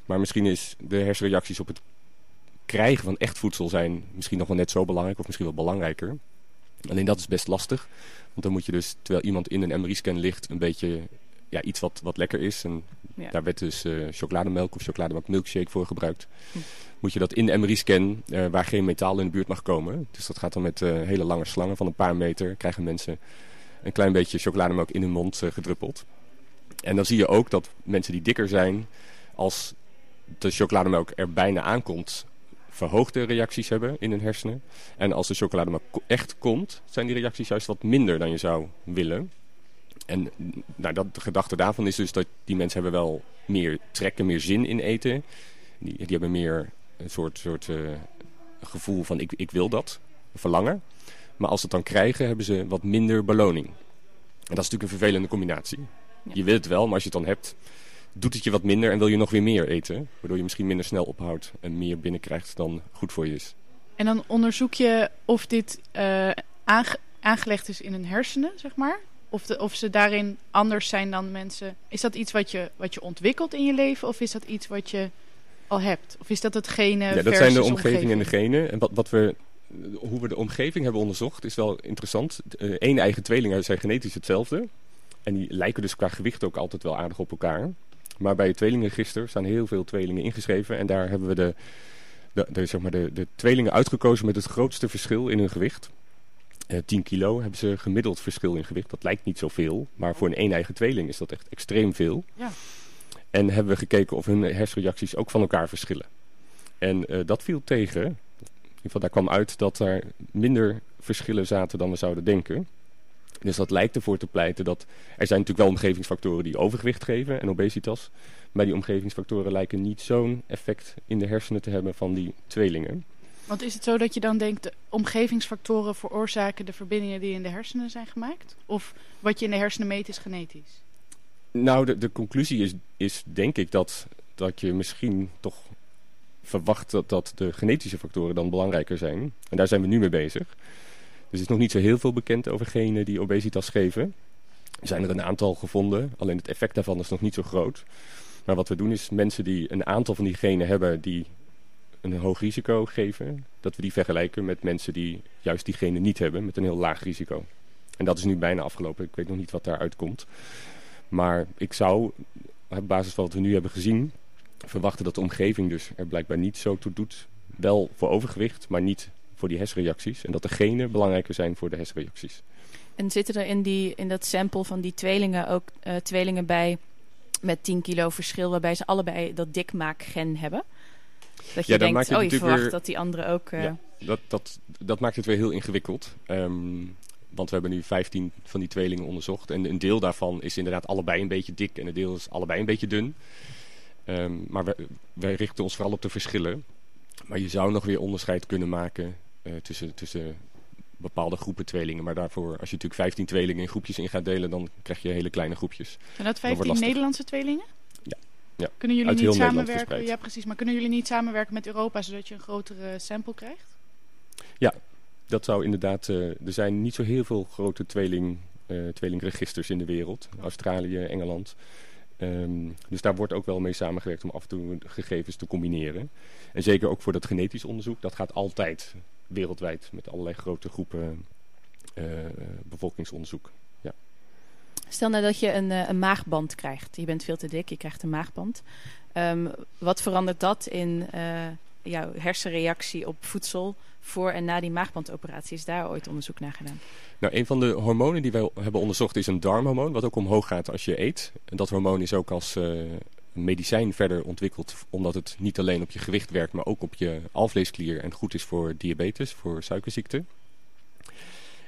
Maar misschien is de hersenreacties op het krijgen van echt voedsel zijn misschien nog wel net zo belangrijk, of misschien wel belangrijker. Alleen dat is best lastig, want dan moet je dus, terwijl iemand in een MRI-scan ligt, een beetje ja, iets wat, wat lekker is. En Ja. daar werd dus eh, chocolademelk of chocolademelk milkshake voor gebruikt. Hm. Moet je dat in de MRI-scan, eh, waar geen metaal in de buurt mag komen. Dus dat gaat dan met eh, hele lange slangen van een paar meter. Krijgen mensen een klein beetje chocolademelk in hun mond gedruppeld. En dan zie je ook dat mensen die dikker zijn, als de chocolademelk er bijna aankomt, verhoogde reacties hebben in hun hersenen. En als de chocolademelk echt komt, zijn die reacties juist wat minder dan je zou willen. En nou, dat, de gedachte daarvan is dus dat die mensen hebben wel meer trek en meer zin in eten. Die, die hebben meer een soort, soort eh, gevoel van ik, ik wil dat, verlangen. Maar als ze het dan krijgen, hebben ze wat minder beloning. En dat is natuurlijk een vervelende combinatie. Ja. Je wil het wel, maar als je het dan hebt, doet het je wat minder en wil je nog weer meer eten. Waardoor je misschien minder snel ophoudt en meer binnenkrijgt dan goed voor je is. En dan onderzoek je of dit eh, aange- aangelegd is in hun hersenen, zeg maar. Of, de, of ze daarin anders zijn dan mensen. Is dat iets wat je, wat je ontwikkelt in je leven? Of is dat iets wat je al hebt? Of is dat het gene Ja, dat zijn de omgeving en de genen. En wat, wat we, hoe we de omgeving hebben onderzocht is wel interessant. Eén eigen tweelingen zijn genetisch hetzelfde. En die lijken dus qua gewicht ook altijd wel aardig op elkaar. Maar bij het tweelingenregister staan heel veel tweelingen ingeschreven. En daar hebben we de, de, de, zeg maar de, de tweelingen uitgekozen met het grootste verschil in hun gewicht. Eh 10 kilo hebben ze gemiddeld verschil in gewicht. Dat lijkt niet zoveel. Maar voor een een-eigen tweeling is dat echt extreem veel. Ja. En hebben we gekeken of hun hersenreacties ook van elkaar verschillen. En eh, dat viel tegen. In ieder geval, daar kwam uit dat er minder verschillen zaten dan we zouden denken. Dus dat lijkt ervoor te pleiten dat... Er zijn natuurlijk wel omgevingsfactoren die overgewicht geven en obesitas. Maar die omgevingsfactoren lijken niet zo'n effect in de hersenen te hebben van die tweelingen. Want is het zo dat je dan denkt, de omgevingsfactoren veroorzaken de verbindingen die in de hersenen zijn gemaakt? Of wat je in de hersenen meet is genetisch? Nou, de, de conclusie is, is denk ik dat, dat je misschien toch verwacht dat, dat de genetische factoren dan belangrijker zijn. En daar zijn we nu mee bezig. Dus er is nog niet zo heel veel bekend over genen die obesitas geven. Er zijn er een aantal gevonden, alleen het effect daarvan is nog niet zo groot. Maar wat we doen is mensen die een aantal van die genen hebben die een hoog risico geven, dat we die vergelijken met mensen die juist die genen niet hebben met een heel laag risico. En dat is nu bijna afgelopen. Ik weet nog niet wat daaruit komt. Maar ik zou, op basis van wat we nu hebben gezien, verwachten dat de omgeving dus er blijkbaar niet zo toe doet. Wel voor overgewicht, maar niet voor die hersenreacties. En dat de genen belangrijker zijn voor de hersenreacties. En zitten er in, die, in dat sample van die tweelingen ook eh, tweelingen bij met 10 kilo verschil, waarbij ze allebei dat dikmaakgen hebben? Dat je Ja, dan denkt, maak je oh, je verwacht weer- dat die andere ook... eh, Ja. Dat, dat, dat maakt het weer heel ingewikkeld. Ehm, want we hebben nu 15 van die tweelingen onderzocht. En een deel daarvan is inderdaad allebei een beetje dik en een deel is allebei een beetje dun. Ehm, maar we, wij richten ons vooral op de verschillen. Maar je zou nog weer onderscheid kunnen maken eh, tussen, tussen bepaalde groepen tweelingen. Maar daarvoor, als je natuurlijk 15 tweelingen in groepjes in gaat delen, dan krijg je hele kleine groepjes. Zijn dat wordt 15 lastig. Nederlandse tweelingen? Ja. Ja. Kunnen jullie Uit niet samenwerken? Ja, precies. Maar kunnen jullie niet samenwerken met Europa zodat je een grotere sample krijgt? Dat zou inderdaad, eh, er zijn niet zo heel veel grote tweeling, eh, tweelingregisters in de wereld. Australië, Engeland. Ehm, dus daar wordt ook wel mee samengewerkt om af en toe gegevens te combineren. En zeker ook voor dat genetisch onderzoek, dat gaat altijd wereldwijd met allerlei grote groepen eh, bevolkingsonderzoek. Stel nou dat je een, eh, een maagband krijgt. Je bent veel te dik, je krijgt een maagband. Ehm, wat verandert dat in eh, jouw hersenreactie op voedsel voor en na die maagbandoperatie? Is daar ooit onderzoek naar gedaan? Nou, een van de hormonen die wij hebben onderzocht is een darmhormoon, wat ook omhoog gaat als je eet. Dat hormoon is ook als eh, medicijn verder ontwikkeld, omdat het niet alleen op je gewicht werkt, maar ook op je alvleesklier en goed is voor diabetes, voor suikerziekte.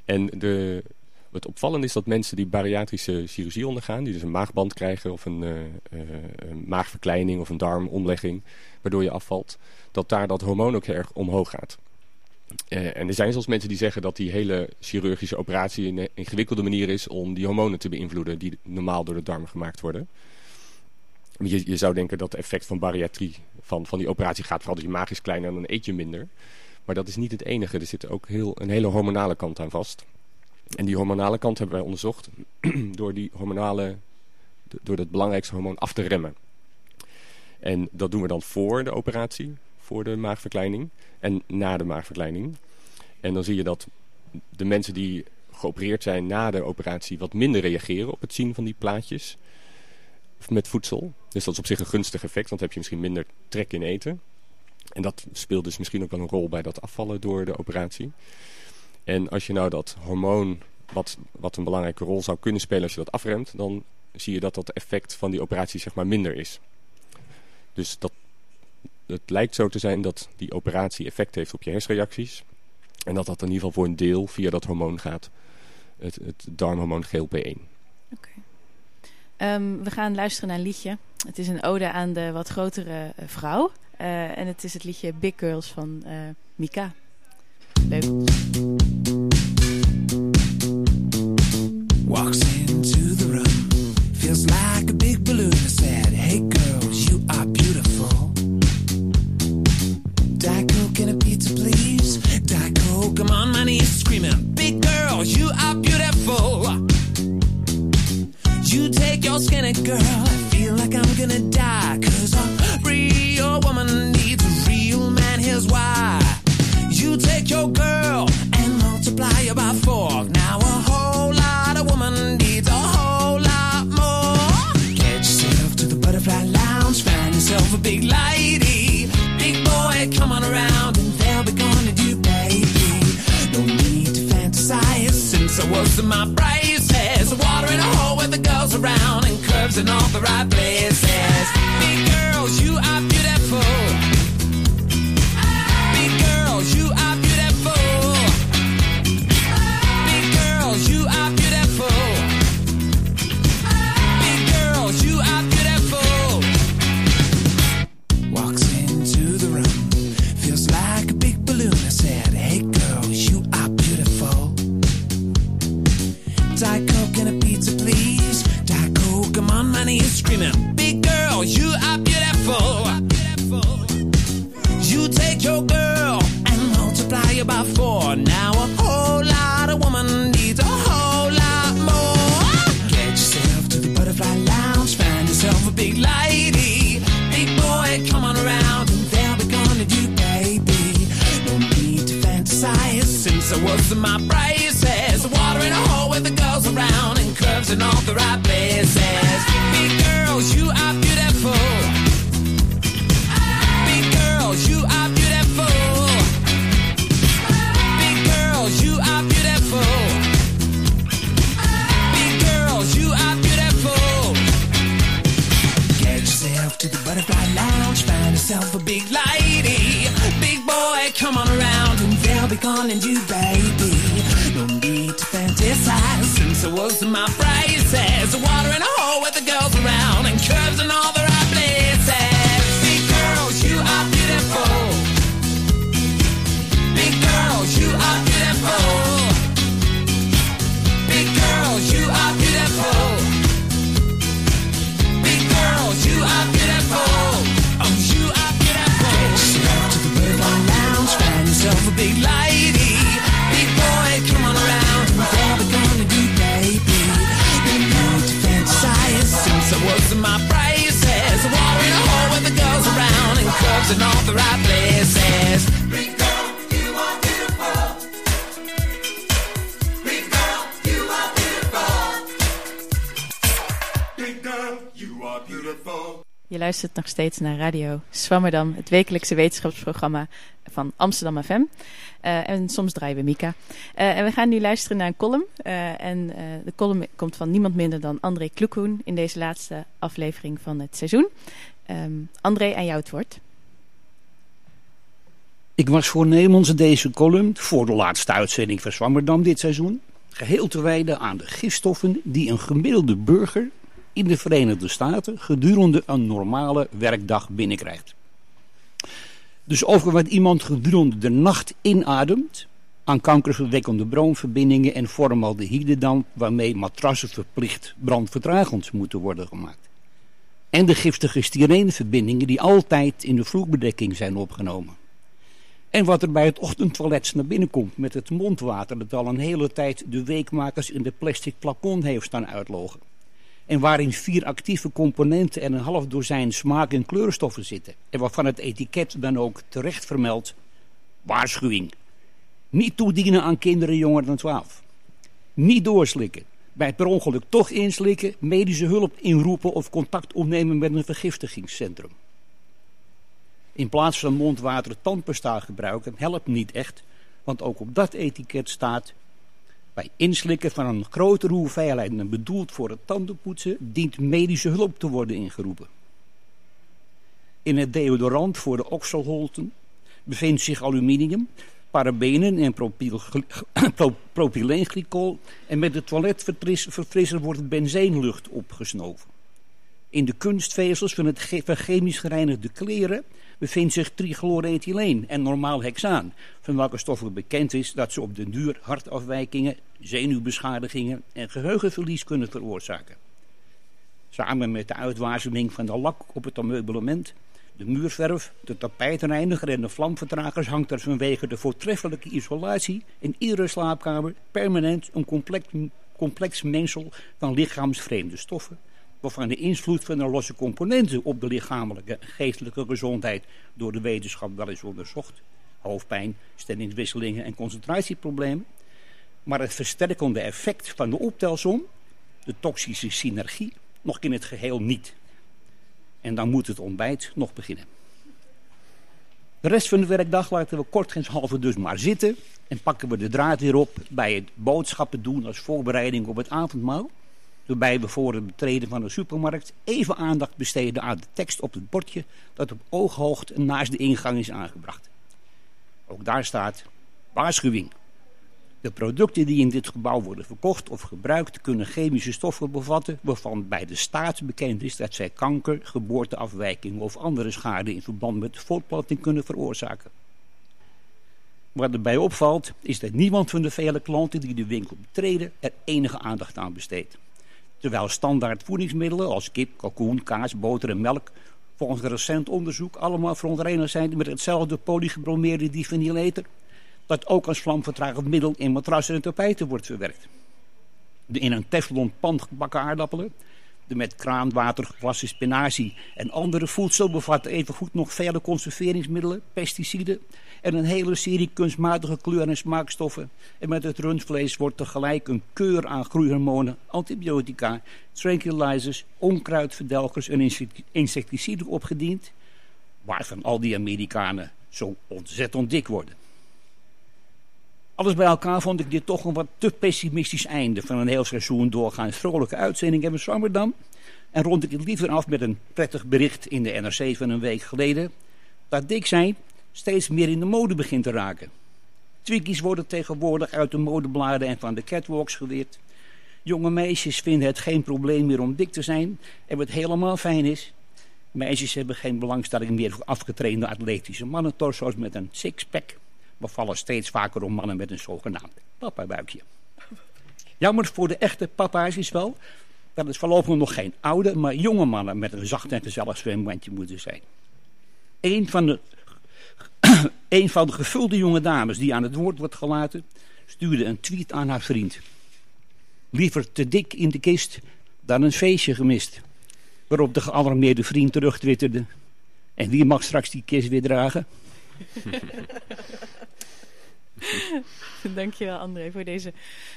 En de, het opvallende is dat mensen die bariatrische chirurgie ondergaan, die dus een maagband krijgen of een, eh, eh, een maagverkleining of een darmomlegging, waardoor je afvalt, dat daar dat hormoon ook erg omhoog gaat. Eh, en er zijn zelfs mensen die zeggen dat die hele chirurgische operatie een ingewikkelde manier is om die hormonen te beïnvloeden die normaal door de darm gemaakt worden. Je, je zou denken dat het effect van bariatrie, van, van die operatie gaat vooral dat je maag is kleiner en dan eet je minder. Maar dat is niet het enige. Er zit ook heel, een hele hormonale kant aan vast. En die hormonale kant hebben wij onderzocht door die hormonale, door dat belangrijkste hormoon af te remmen. En dat doen we dan voor de operatie, voor de maagverkleining en na de maagverkleining. En dan zie je dat de mensen die geopereerd zijn na de operatie wat minder reageren op het zien van die plaatjes met voedsel. Dus dat is op zich een gunstig effect, want dan heb je misschien minder trek in eten. En dat speelt dus misschien ook wel een rol bij dat afvallen door de operatie. En als je nou dat hormoon, wat, wat een belangrijke rol zou kunnen spelen als je dat afremt, dan zie je dat dat effect van die operatie zeg maar minder is. Dus dat, het lijkt zo te zijn dat die operatie effect heeft op je hersenreacties. En dat dat in ieder geval voor een deel via dat hormoon gaat. Het, het darmhormoon GLP-1. Ehm, we gaan luisteren naar een liedje. Het is een ode aan de wat grotere eh, vrouw. Eh, en het is het liedje Big Girls van eh, Mika. Leuk. Walks into the room, feels like a big balloon. I said, Hey girls, you are beautiful. Diet Coke and a pizza, please. Diet Coke, I'm on my knees screaming, Big girls, you are beautiful. You take your skinny girl, I feel like I'm gonna die. My braces. Water in a hole with the girls around and curves in all the right places. Big girls, you are beautiful. Yourself a big lady. Big boy, come on around and they'll be calling you baby. in all the places. You are you are Je luistert nog steeds naar Radio Swammerdam, het wekelijkse wetenschapsprogramma van Amsterdam FM. Eh, en soms draaien we Mika. Eh, en we gaan nu luisteren naar een column. Eh, en de column komt van niemand minder dan André Kloekhoen in deze laatste aflevering van het seizoen. Ehm, André, aan jou het woord. Ik was voornemens deze column voor de laatste uitzending van Zwammerdam dit seizoen geheel te wijden aan de gifstoffen die een gemiddelde burger in de Verenigde Staten gedurende een normale werkdag binnenkrijgt. Dus over wat iemand gedurende de nacht inademt aan kankerverwekkende broonverbindingen en formaldehyde dan waarmee matrassen verplicht brandvertragend moeten worden gemaakt. En de giftige styreneverbindingen die altijd in de vloerbedekking zijn opgenomen. En wat er bij het ochtendtoilet naar binnen komt met het mondwater dat al een hele tijd de weekmakers in de plastic plafond heeft staan uitlogen. En waarin vier actieve componenten en een half dozijn smaak- en kleurstoffen zitten. En waarvan het etiket dan ook terecht vermeldt, waarschuwing. Niet toedienen aan kinderen jonger dan 12. Niet doorslikken. Bij per ongeluk toch inslikken, medische hulp inroepen of contact opnemen met een vergiftigingscentrum. In plaats van mondwater tandpasta gebruiken helpt niet echt, want ook op dat etiket staat... Bij inslikken van een grotere hoeveelheid dan bedoeld voor het tandenpoetsen dient medische hulp te worden ingeroepen. In het deodorant voor de okselholten bevindt zich aluminium, parabenen en propyl, pro, propyleenglycol en met de toiletverfrisser wordt benzeenlucht opgesnoven. In de kunstvezels van het van chemisch gereinigde kleren bevindt zich trichloroethyleen en normaal hexaan, van welke stoffen bekend is dat ze op de duur hartafwijkingen, zenuwbeschadigingen en geheugenverlies kunnen veroorzaken. Samen met de uitwaseming van de lak op het ameublement, de muurverf, de tapijtreiniger en de vlamvertragers hangt er vanwege de voortreffelijke isolatie in iedere slaapkamer permanent een complex, complex mengsel van lichaamsvreemde stoffen waarvan de invloed van de losse componenten op de lichamelijke en geestelijke gezondheid door de wetenschap wel eens onderzocht. Hoofdpijn, stemmingswisselingen en concentratieproblemen. Maar het versterkende effect van de optelsom, de toxische synergie, nog in het geheel niet. En dan moet het ontbijt nog beginnen. De rest van de werkdag laten we kortgenshalve dus maar zitten en pakken we de draad weer op bij het boodschappen doen als voorbereiding op het avondmaal waarbij we voor het betreden van de supermarkt even aandacht besteden aan de tekst op het bordje dat op ooghoogte naast de ingang is aangebracht. Ook daar staat waarschuwing. De producten die in dit gebouw worden verkocht of gebruikt kunnen chemische stoffen bevatten waarvan bij de staat bekend is dat zij kanker, geboorteafwijking of andere schade in verband met voortplanting kunnen veroorzaken. Wat erbij opvalt is dat niemand van de vele klanten die de winkel betreden er enige aandacht aan besteedt. Terwijl standaard voedingsmiddelen als kip, kalkoen, kaas, boter en melk volgens recent onderzoek allemaal verontreinigd zijn met hetzelfde polybromeerde diphenylether dat ook als vlamvertragend middel in matrassen en tapijten wordt verwerkt. De in een teflon pan gebakken aardappelen, de met kraanwater gewassen spinazie en andere voedsel bevatten evengoed nog vele conserveringsmiddelen, pesticiden en een hele serie kunstmatige kleur- en smaakstoffen. En met het rundvlees wordt tegelijk een keur aan groeihormonen, antibiotica, tranquilizers, onkruidverdelgers en insecticiden opgediend, waarvan al die Amerikanen zo ontzettend dik worden. Alles bij elkaar vond ik dit toch een wat te pessimistisch einde van een heel seizoen doorgaans vrolijke uitzending in Zwammerdam. En rond ik het liever af met een prettig bericht in de NRC van een week geleden. Dat dik zijn steeds meer in de mode begint te raken. Twinkies worden tegenwoordig uit de modebladen en van de catwalks geleerd. Jonge meisjes vinden het geen probleem meer om dik te zijn. En wat helemaal fijn is, meisjes hebben geen belangstelling meer voor afgetrainde atletische mannentorso's met een sixpack. We vallen steeds vaker om mannen met een zogenaamd papabuikje. Jammer voor de echte papa's is wel dat het voorlopig nog geen oude, maar jonge mannen met een zacht en gezellig zwembandje moeten zijn. Een van de een van de gevulde jonge dames die aan het woord wordt gelaten, stuurde een tweet aan haar vriend. Liever te dik in de kist dan een feestje gemist. Waarop de gealarmeerde vriend terugtwitterde. En wie mag straks die kist weer dragen? Dankjewel André voor deze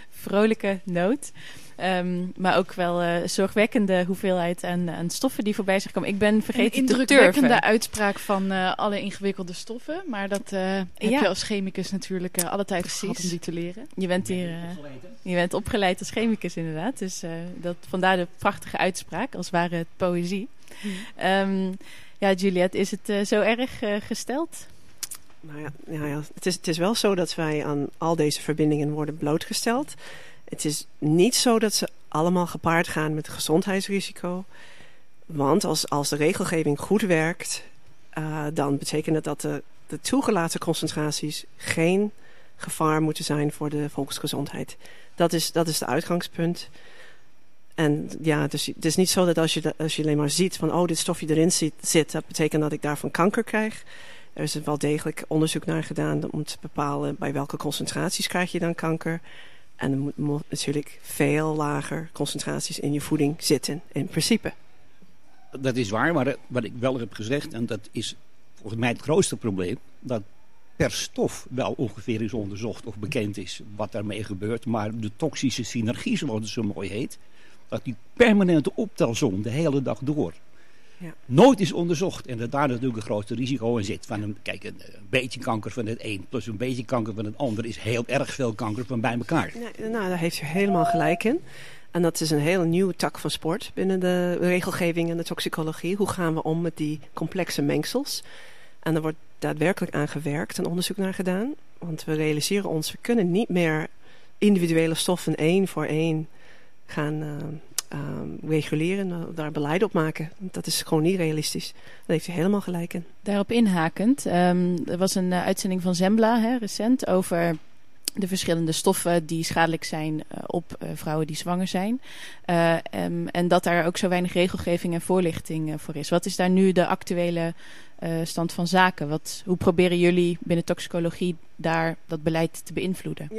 vrolijke noot. Ehm, maar ook wel eh, zorgwekkende hoeveelheid aan, aan stoffen die voorbij zich komen. Ik ben Een vergeten te indrukwekkende turven. uitspraak van eh, alle ingewikkelde stoffen. Maar dat eh, heb Ja. je als chemicus natuurlijk eh, alle tijd Precies. gehad om die te leren. Je bent hier eh, je bent opgeleid als chemicus inderdaad. Dus eh, dat, vandaar de prachtige uitspraak, als ware het poëzie. Ehm, ja, Juliette, is het eh, zo erg eh, gesteld? Nou ja, ja, ja. Het, is, het is wel zo dat wij aan al deze verbindingen worden blootgesteld. Het is niet zo dat ze allemaal gepaard gaan met gezondheidsrisico. Want als, als de regelgeving goed werkt, eh, dan betekent het dat de, de toegelaten concentraties geen gevaar moeten zijn voor de volksgezondheid. Dat is, dat is de uitgangspunt. En ja, dus het is niet zo dat als je, als je alleen maar ziet van, oh, dit stofje erin zit, zit, dat betekent dat ik daarvan kanker krijg. Er is wel degelijk onderzoek naar gedaan om te bepalen bij welke concentraties krijg je dan kanker. En er moet, natuurlijk veel lager concentraties in je voeding zitten, in principe. Dat is waar, maar eh, wat ik wel heb gezegd, en dat is volgens mij het grootste probleem, dat per stof wel ongeveer is onderzocht of bekend is wat daarmee gebeurt, maar de toxische synergie, zoals het zo mooi heet, dat die permanente optelsom de hele dag door Ja. nooit is onderzocht. En dat daar natuurlijk een grootste risico in zit. Van een, kijk, een, een beetje kanker van het een plus een beetje kanker van het ander is heel erg veel kanker van bij elkaar. Nee, nou, daar heeft u helemaal gelijk in. En dat is een hele nieuwe tak van sport binnen de regelgeving en de toxicologie. Hoe gaan we om met die complexe mengsels? En er wordt daadwerkelijk aan gewerkt en onderzoek naar gedaan. Want we realiseren ons, we kunnen niet meer individuele stoffen één voor één gaan eh, eh, reguleren, eh, daar beleid op maken. Dat is gewoon niet realistisch. Daar heeft u helemaal gelijk in. Daarop inhakend, ehm, er was een eh, uitzending van Zembla hè, recent over de verschillende stoffen die schadelijk zijn eh, op vrouwen die zwanger zijn. Eh, em, en dat daar ook zo weinig regelgeving en voorlichting voor is. Wat is daar nu de actuele stand van zaken? Wat, hoe proberen jullie binnen toxicologie daar dat beleid te beïnvloeden?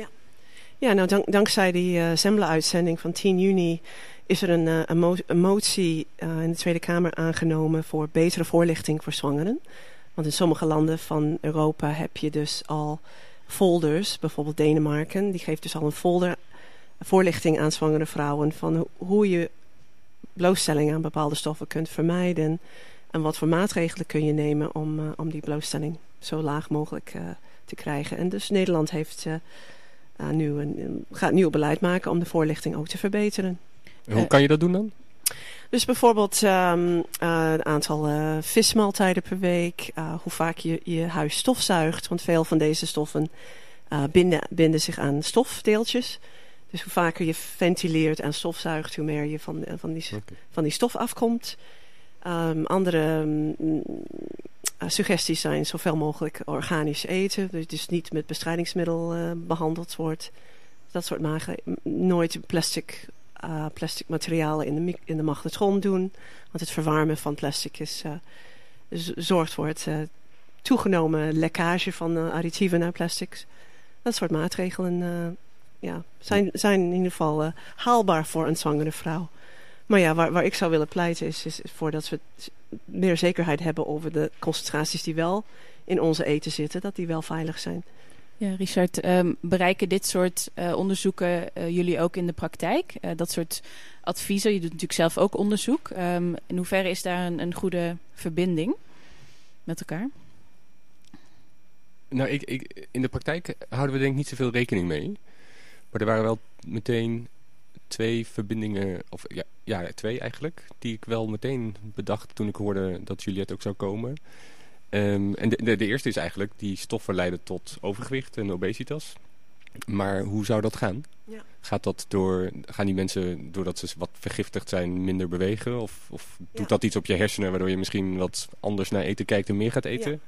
Ja, nou dank- dankzij die Zembla-uitzending van 10 juni is er een, eh, een, een motie eh, in de Tweede Kamer aangenomen voor betere voorlichting voor zwangeren. Want in sommige landen van Europa heb je dus al folders, bijvoorbeeld Denemarken, die geeft dus al een folder voorlichting aan zwangere vrouwen van ho- hoe je blootstelling aan bepaalde stoffen kunt vermijden en wat voor maatregelen kun je nemen om, eh, om die blootstelling zo laag mogelijk eh, te krijgen. En dus Nederland heeft eh, uh, nu een- gaat nieuw beleid maken om de voorlichting ook te verbeteren. En hoe Eh, kan je dat doen dan? Dus bijvoorbeeld eh, het aantal eh, vismaaltijden per week, hoe vaak je je huis stofzuigt. Want veel van deze stoffen binden, binden zich aan stofdeeltjes. Dus hoe vaker je ventileert en stofzuigt, hoe meer je van, van, die, van die stof afkomt. Ehm, andere mm, suggesties zijn zoveel mogelijk organisch eten. Dus, dus niet met bestrijdingsmiddel eh, behandeld wordt. Dat soort magen. Nooit plastic, eh, plastic materialen in de, in de magnetron doen. Want het verwarmen van plastic is, eh, zorgt voor het eh, toegenomen lekkage van additieven naar plastics. Dat soort maatregelen ja, zijn, zijn in ieder geval haalbaar voor een zwangere vrouw. Maar ja, waar, ik zou willen pleiten is, is voordat we meer zekerheid hebben over de concentraties die wel in onze eten zitten, dat die wel veilig zijn. Ja, Richard, ehm, bereiken dit soort eh, onderzoeken eh, jullie ook in de praktijk? Eh, dat soort adviezen, je doet natuurlijk zelf ook onderzoek. Ehm, in hoeverre is daar een, een goede verbinding met elkaar? Nou, ik, ik, in de praktijk houden we denk ik niet zoveel rekening mee. Maar er waren wel meteen twee verbindingen, of ja, ja, twee eigenlijk, die ik wel meteen bedacht toen ik hoorde dat Juliette ook zou komen. Ehm, en de, de, de eerste is eigenlijk, die stoffen leiden tot overgewicht en obesitas. Maar hoe zou dat gaan? Ja. Gaat dat door, gaan die mensen, doordat ze wat vergiftigd zijn, minder bewegen? Of, of doet Ja. dat iets op je hersenen, waardoor je misschien wat anders naar eten kijkt en meer gaat eten? Ja.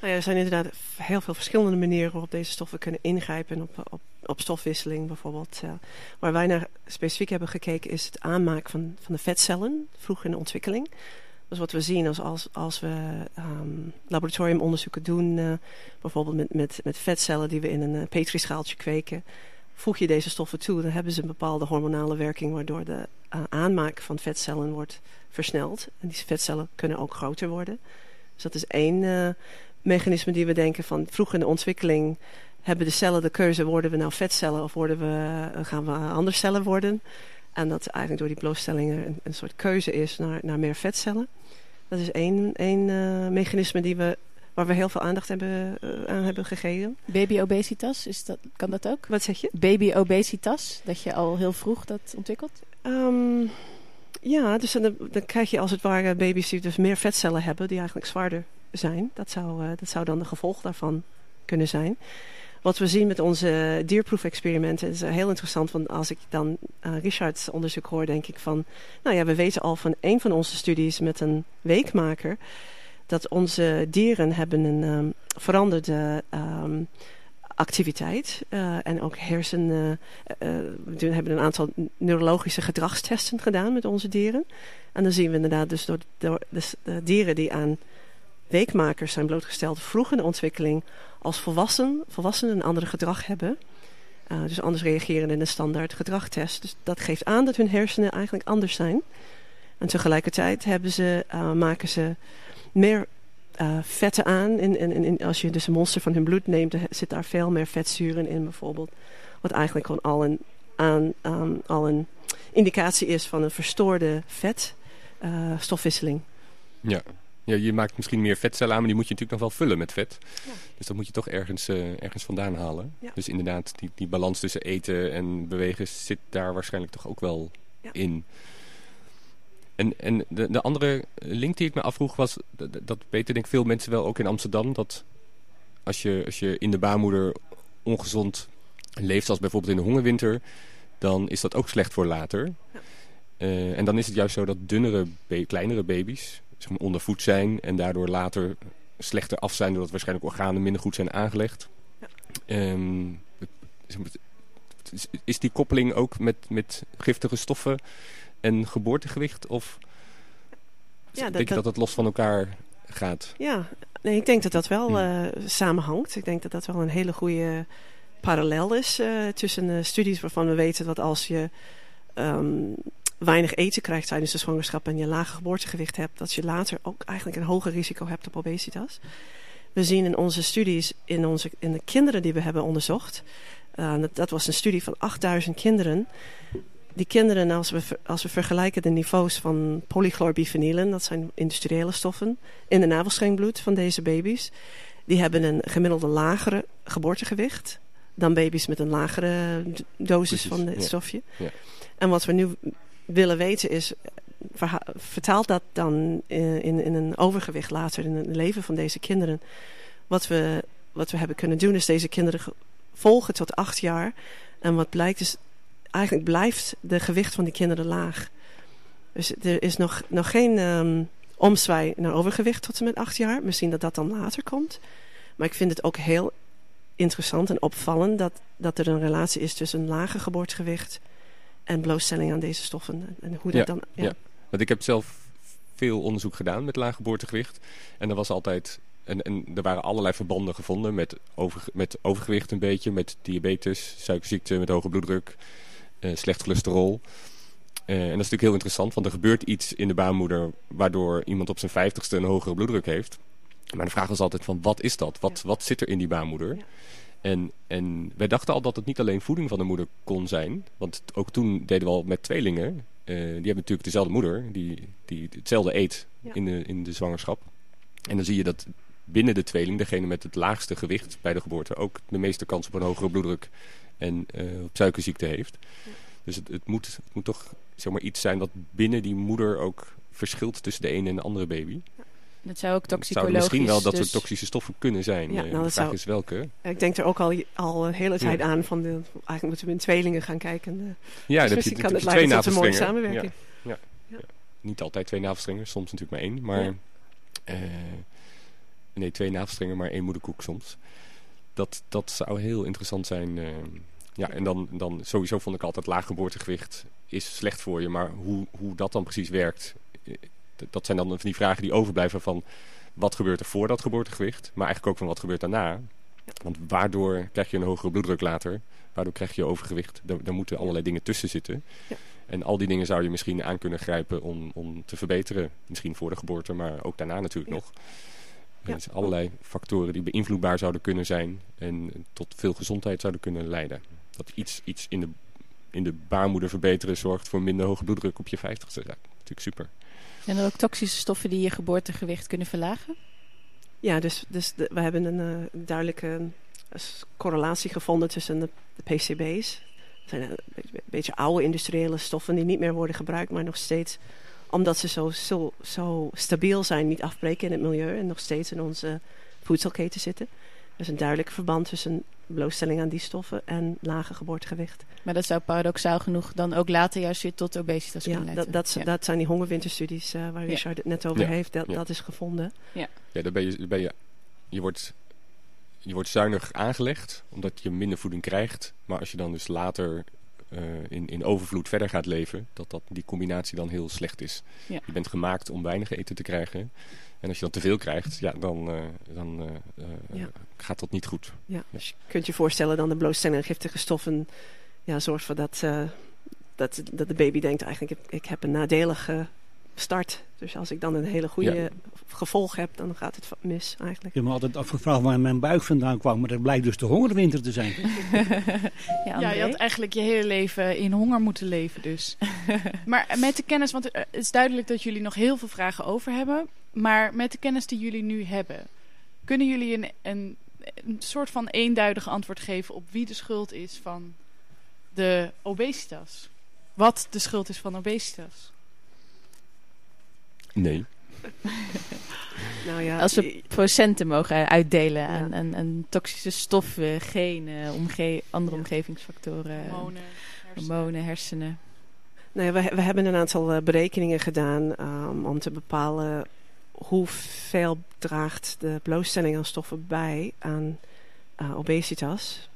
Nou ja, er zijn inderdaad heel veel verschillende manieren waarop deze stoffen kunnen ingrijpen op, op, op stofwisseling bijvoorbeeld. waar wij naar specifiek hebben gekeken is het aanmaken van, van de vetcellen vroeg in de ontwikkeling. Dus wat we zien als, als, als we ehm, laboratoriumonderzoeken doen, eh, bijvoorbeeld met, met, met vetcellen die we in een eh, petrischaaltje kweken, voeg je deze stoffen toe, dan hebben ze een bepaalde hormonale werking waardoor de eh, aanmaak van vetcellen wordt versneld. En die vetcellen kunnen ook groter worden. Dus dat is één mechanisme die we denken van vroeg in de ontwikkeling hebben de cellen de keuze, worden we nou vetcellen of worden we, gaan we andere cellen worden? En dat eigenlijk door die blootstelling er een, een soort keuze is naar, naar meer vetcellen. Dat is één, één eh, mechanisme die we, waar we heel veel aandacht hebben, eh, aan hebben gegeven. Baby obesitas, is dat, kan dat ook? Wat zeg je? Baby obesitas, dat je al heel vroeg dat ontwikkelt? Ehm, ja, dus dan, dan krijg je als het ware baby's die dus meer vetcellen hebben, die eigenlijk zwaarder zijn. Dat zou, eh, dat zou dan de gevolg daarvan kunnen zijn. Wat we zien met onze dierproefexperimenten is heel interessant. Want als ik dan uh, Richards onderzoek hoor, denk ik van... Nou ja, we weten al van een van onze studies met een weekmaker... dat onze dieren hebben een um, veranderde um, activiteit. Uh, en ook hersen... We hebben een aantal neurologische gedragstesten gedaan met onze dieren. En dan zien we inderdaad dus door, de dieren die aan weekmakers zijn blootgesteld... vroeg in de ontwikkeling als volwassen, volwassenen een ander gedrag hebben. Uh, dus anders reageren in een standaard gedragtest. Dus dat geeft aan dat hun hersenen eigenlijk anders zijn. En tegelijkertijd hebben ze, uh, maken ze meer uh, vetten aan. In, in, in, als je dus een monster van hun bloed neemt, zit daar veel meer vetzuren in bijvoorbeeld. Wat eigenlijk gewoon al een, aan, al een indicatie is van een verstoorde vetstofwisseling. ja. Ja, je maakt misschien meer vetcellen aan, maar die moet je natuurlijk nog wel vullen met vet. Ja. Dus dat moet je toch ergens, uh, ergens vandaan halen. Ja. Dus inderdaad, die, die balans tussen eten en bewegen zit daar waarschijnlijk toch ook wel ja. in. En, en de, de andere link die ik me afvroeg was, dat, dat weten denk ik veel mensen wel ook in Amsterdam, dat als je, als je in de baarmoeder ongezond leeft, zoals bijvoorbeeld in de hongerwinter, dan is dat ook slecht voor later. Uh, en dan is het juist zo dat dunnere, kleinere baby's zeg maar, ondervoed zijn en daardoor later slechter af zijn doordat waarschijnlijk organen minder goed zijn aangelegd. Ja. Um, is die koppeling ook met, met giftige stoffen en geboortegewicht? Of ja, dat, denk je dat het los van elkaar gaat? Ja, nee, ik denk dat dat wel uh, samenhangt. Ik denk dat dat wel een hele goede parallel is uh, tussen uh, studies waarvan we weten dat als je um, weinig eten krijgt tijdens de zwangerschap en je lage geboortegewicht hebt, dat je later ook eigenlijk een hoger risico hebt op obesitas. We zien in onze studies, in, onze, in de kinderen die we hebben onderzocht, uh, dat, dat, was een studie van 8000 kinderen. Die kinderen, als we, als we vergelijken de niveaus van polychlorbifenylen, dat zijn industriële stoffen, in de navelstrengbloed van deze baby's, die hebben een gemiddelde lagere geboortegewicht dan baby's met een lagere dosis Precies, van het stofje. Ja. En wat we nu willen weten is, vertaalt dat dan in, in een overgewicht later in het leven van deze kinderen. Wat we, wat we hebben kunnen doen is deze kinderen volgen tot acht jaar. En wat blijkt is, eigenlijk blijft de gewicht van die kinderen laag. Dus er is nog, nog geen um, omzwaai naar overgewicht tot en met acht jaar. Misschien dat dat dan later komt. Maar ik vind het ook heel interessant en opvallend dat, dat er een relatie is tussen een lage geboortegewicht en blootstelling aan deze stoffen. En hoe dat ja, dan... Ja. ja, want ik heb zelf veel onderzoek gedaan met laag geboortegewicht. En er was altijd... En, en er waren allerlei verbanden gevonden met, over, met overgewicht een beetje, met diabetes, suikerziekte, met hoge bloeddruk, uh, slecht cholesterol. Uh, en dat is natuurlijk heel interessant, want er gebeurt iets in de baarmoeder waardoor iemand op zijn vijftigste een hogere bloeddruk heeft. Maar de vraag was altijd van wat is dat? Wat, ja. wat zit er in die baarmoeder? En, en wij dachten al dat het niet alleen voeding van de moeder kon zijn. Want ook toen deden we al met tweelingen. Uh, die hebben natuurlijk dezelfde moeder. Die, die hetzelfde eet ja. in, de, in de zwangerschap. En dan zie je dat binnen de tweeling degene met het laagste gewicht bij de geboorte... ook de meeste kans op een hogere bloeddruk en uh, op suikerziekte heeft. Ja. Dus het, het, moet, het moet toch zeg maar, iets zijn wat binnen die moeder ook verschilt tussen de ene en de andere baby. Dat zou ook toxicologisch... zou misschien wel dat dus... soort toxische stoffen kunnen zijn. Ja, nou, de vraag zou... is welke. Ik denk er ook al, al een hele tijd ja. aan van... De, eigenlijk moeten we in tweelingen gaan kijken. De, ja, dus misschien je, kan het tot een mooie samenwerking. Ja. Ja. Niet altijd twee navelstrengen, soms natuurlijk maar één. Maar uh, nee, twee navelstrengen, maar één moederkoek soms. Dat, dat zou heel interessant zijn. Uh, ja, en dan, dan sowieso vond ik altijd laag geboortegewicht is slecht voor je. Maar hoe, hoe dat dan precies werkt dat zijn dan van die vragen die overblijven van wat gebeurt er voor dat geboortegewicht, maar eigenlijk ook van wat gebeurt daarna. Want waardoor krijg je een hogere bloeddruk later, waardoor krijg je overgewicht. Daar, daar moeten allerlei dingen tussen zitten. Ja. En al die dingen zou je misschien aan kunnen grijpen om, om te verbeteren. Misschien voor de geboorte, maar ook daarna natuurlijk ja. nog. Er zijn allerlei factoren die beïnvloedbaar zouden kunnen zijn en tot veel gezondheid zouden kunnen leiden. Dat iets, iets in de in de baarmoeder verbeteren zorgt voor minder hoge bloeddruk op je 50ste. Ja, natuurlijk super. Zijn er ook toxische stoffen die je geboortegewicht kunnen verlagen? Ja, dus, dus de- we hebben een eh, duidelijke eh, correlatie gevonden tussen de, de PCB's. Dat zijn een beetje, beetje oude industriële stoffen die niet meer worden gebruikt, maar nog steeds, omdat ze zo, zo, zo stabiel zijn, niet afbreken in het milieu en nog steeds in onze voedselketen zitten. Er is een duidelijk verband tussen blootstelling aan die stoffen en lage geboortegewicht. Maar dat zou paradoxaal genoeg dan ook later juist weer tot obesitas Ja, kunnen dat, leiden. dat, Ja. dat zijn die hongerwinterstudies eh, waar Ja. Richard het net over Ja. heeft. Dat, Ja. dat is gevonden. Ja, dan ben je, dan ben je, je, wordt, je wordt zuinig aangelegd, omdat je minder voeding krijgt. Maar als je dan dus later eh, in, in overvloed verder gaat leven, dat, dat die combinatie dan heel slecht is. Ja. Je bent gemaakt om weinig eten te krijgen. En als je dan te veel krijgt, ja, dan, eh, dan eh, eh, Ja. gaat dat niet goed. Ja, dus je kunt je voorstellen dan de blootstelling aan giftige stoffen ja, zorgt voor dat, eh, dat, dat de baby denkt eigenlijk ik, ik heb een nadelige start. Dus als ik dan een hele goede Ja. gevolg heb, dan gaat het mis eigenlijk. Ik heb me altijd afgevraagd waar mijn buik vandaan kwam, maar dat blijkt dus de hongerwinter te zijn. Ja, Ja, je had eigenlijk je hele leven in honger moeten leven dus. maar met de kennis, want het is duidelijk dat jullie nog heel veel vragen over hebben. Maar met de kennis die jullie nu hebben, kunnen jullie een, een, een soort van eenduidig antwoord geven op wie de schuld is van de obesitas? Wat de schuld is van obesitas? Nee. Nou ja, Als we procenten mogen uitdelen Ja. aan, aan, aan toxische stoffen, genen, omge andere Ja. omgevingsfactoren, Hormonen, hersenen. hormonen, hersenen. Nou ja, we, we hebben een aantal eh, berekeningen gedaan ehm, om te bepalen hoeveel draagt de blootstelling aan stoffen bij aan eh, obesitas,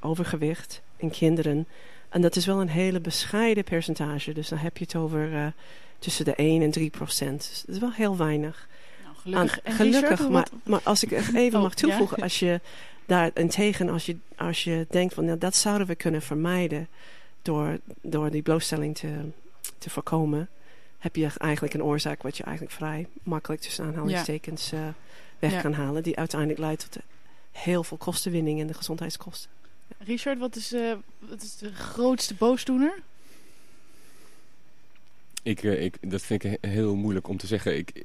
overgewicht in kinderen. En dat is wel een hele bescheiden percentage. Dus dan heb je het over eh, tussen de 1 en 3 procent. Dus dat is wel heel weinig. Nou, gelukkig. Aan- maar, maar als ik even Oh, mag ja? toevoegen, als je daarentegen, als je, als je denkt van nou, dat zouden we kunnen vermijden door, door die blootstelling te, te voorkomen, heb je eigenlijk een oorzaak wat je eigenlijk vrij makkelijk tussen aanhalingstekens eh, weg Ja. kan halen, die uiteindelijk leidt tot heel veel kostenwinning in de gezondheidskosten. Richard, wat is, eh, wat is de grootste boosdoener? Ik, eh, ik, dat vind ik he- heel moeilijk om te zeggen. Ik,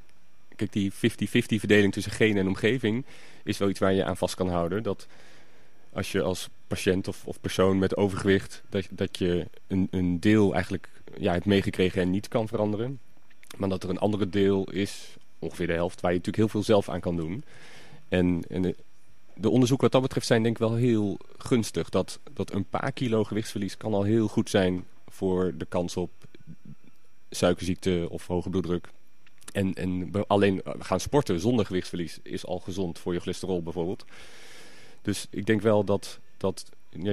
kijk, die 50-50 verdeling tussen genen en omgeving is wel iets waar je aan vast kan houden. Dat als je als patiënt of, of persoon met overgewicht, dat, dat je een, een deel eigenlijk ja, hebt meegekregen en niet kan veranderen. Maar dat er een andere deel is, ongeveer de helft, waar je natuurlijk heel veel zelf aan kan doen. En, en de, de onderzoeken wat dat betreft zijn denk ik wel heel gunstig. Dat, dat een paar kilo gewichtsverlies kan al heel goed zijn voor de kans op suikerziekte of hoge bloeddruk. En, en alleen gaan sporten zonder gewichtsverlies is al gezond voor je cholesterol bijvoorbeeld. Dus ik denk wel dat, dat,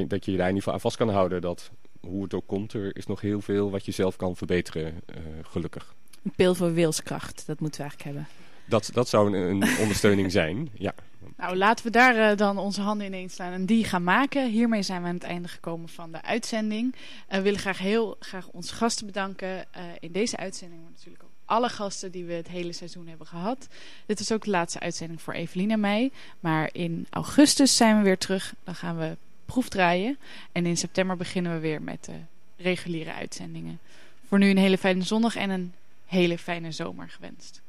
dat je je daar in ieder geval aan vast kan houden. Dat hoe het ook komt, er is nog heel veel wat je zelf kan verbeteren, eh, gelukkig. Een pil voor wilskracht, dat moeten we eigenlijk hebben. Dat, dat zou een, een ondersteuning zijn, ja. Nou, laten we daar eh, dan onze handen ineens slaan en die gaan maken. Hiermee zijn we aan het einde gekomen van de uitzending. Eh, we willen graag heel graag onze gasten bedanken eh, in deze uitzending. Maar natuurlijk ook alle gasten die we het hele seizoen hebben gehad. Dit is ook de laatste uitzending voor Evelien en mij. Maar in augustus zijn we weer terug. Dan gaan we proefdraaien. En in september beginnen we weer met de reguliere uitzendingen. Voor nu een hele fijne zondag en een hele fijne zomer gewenst.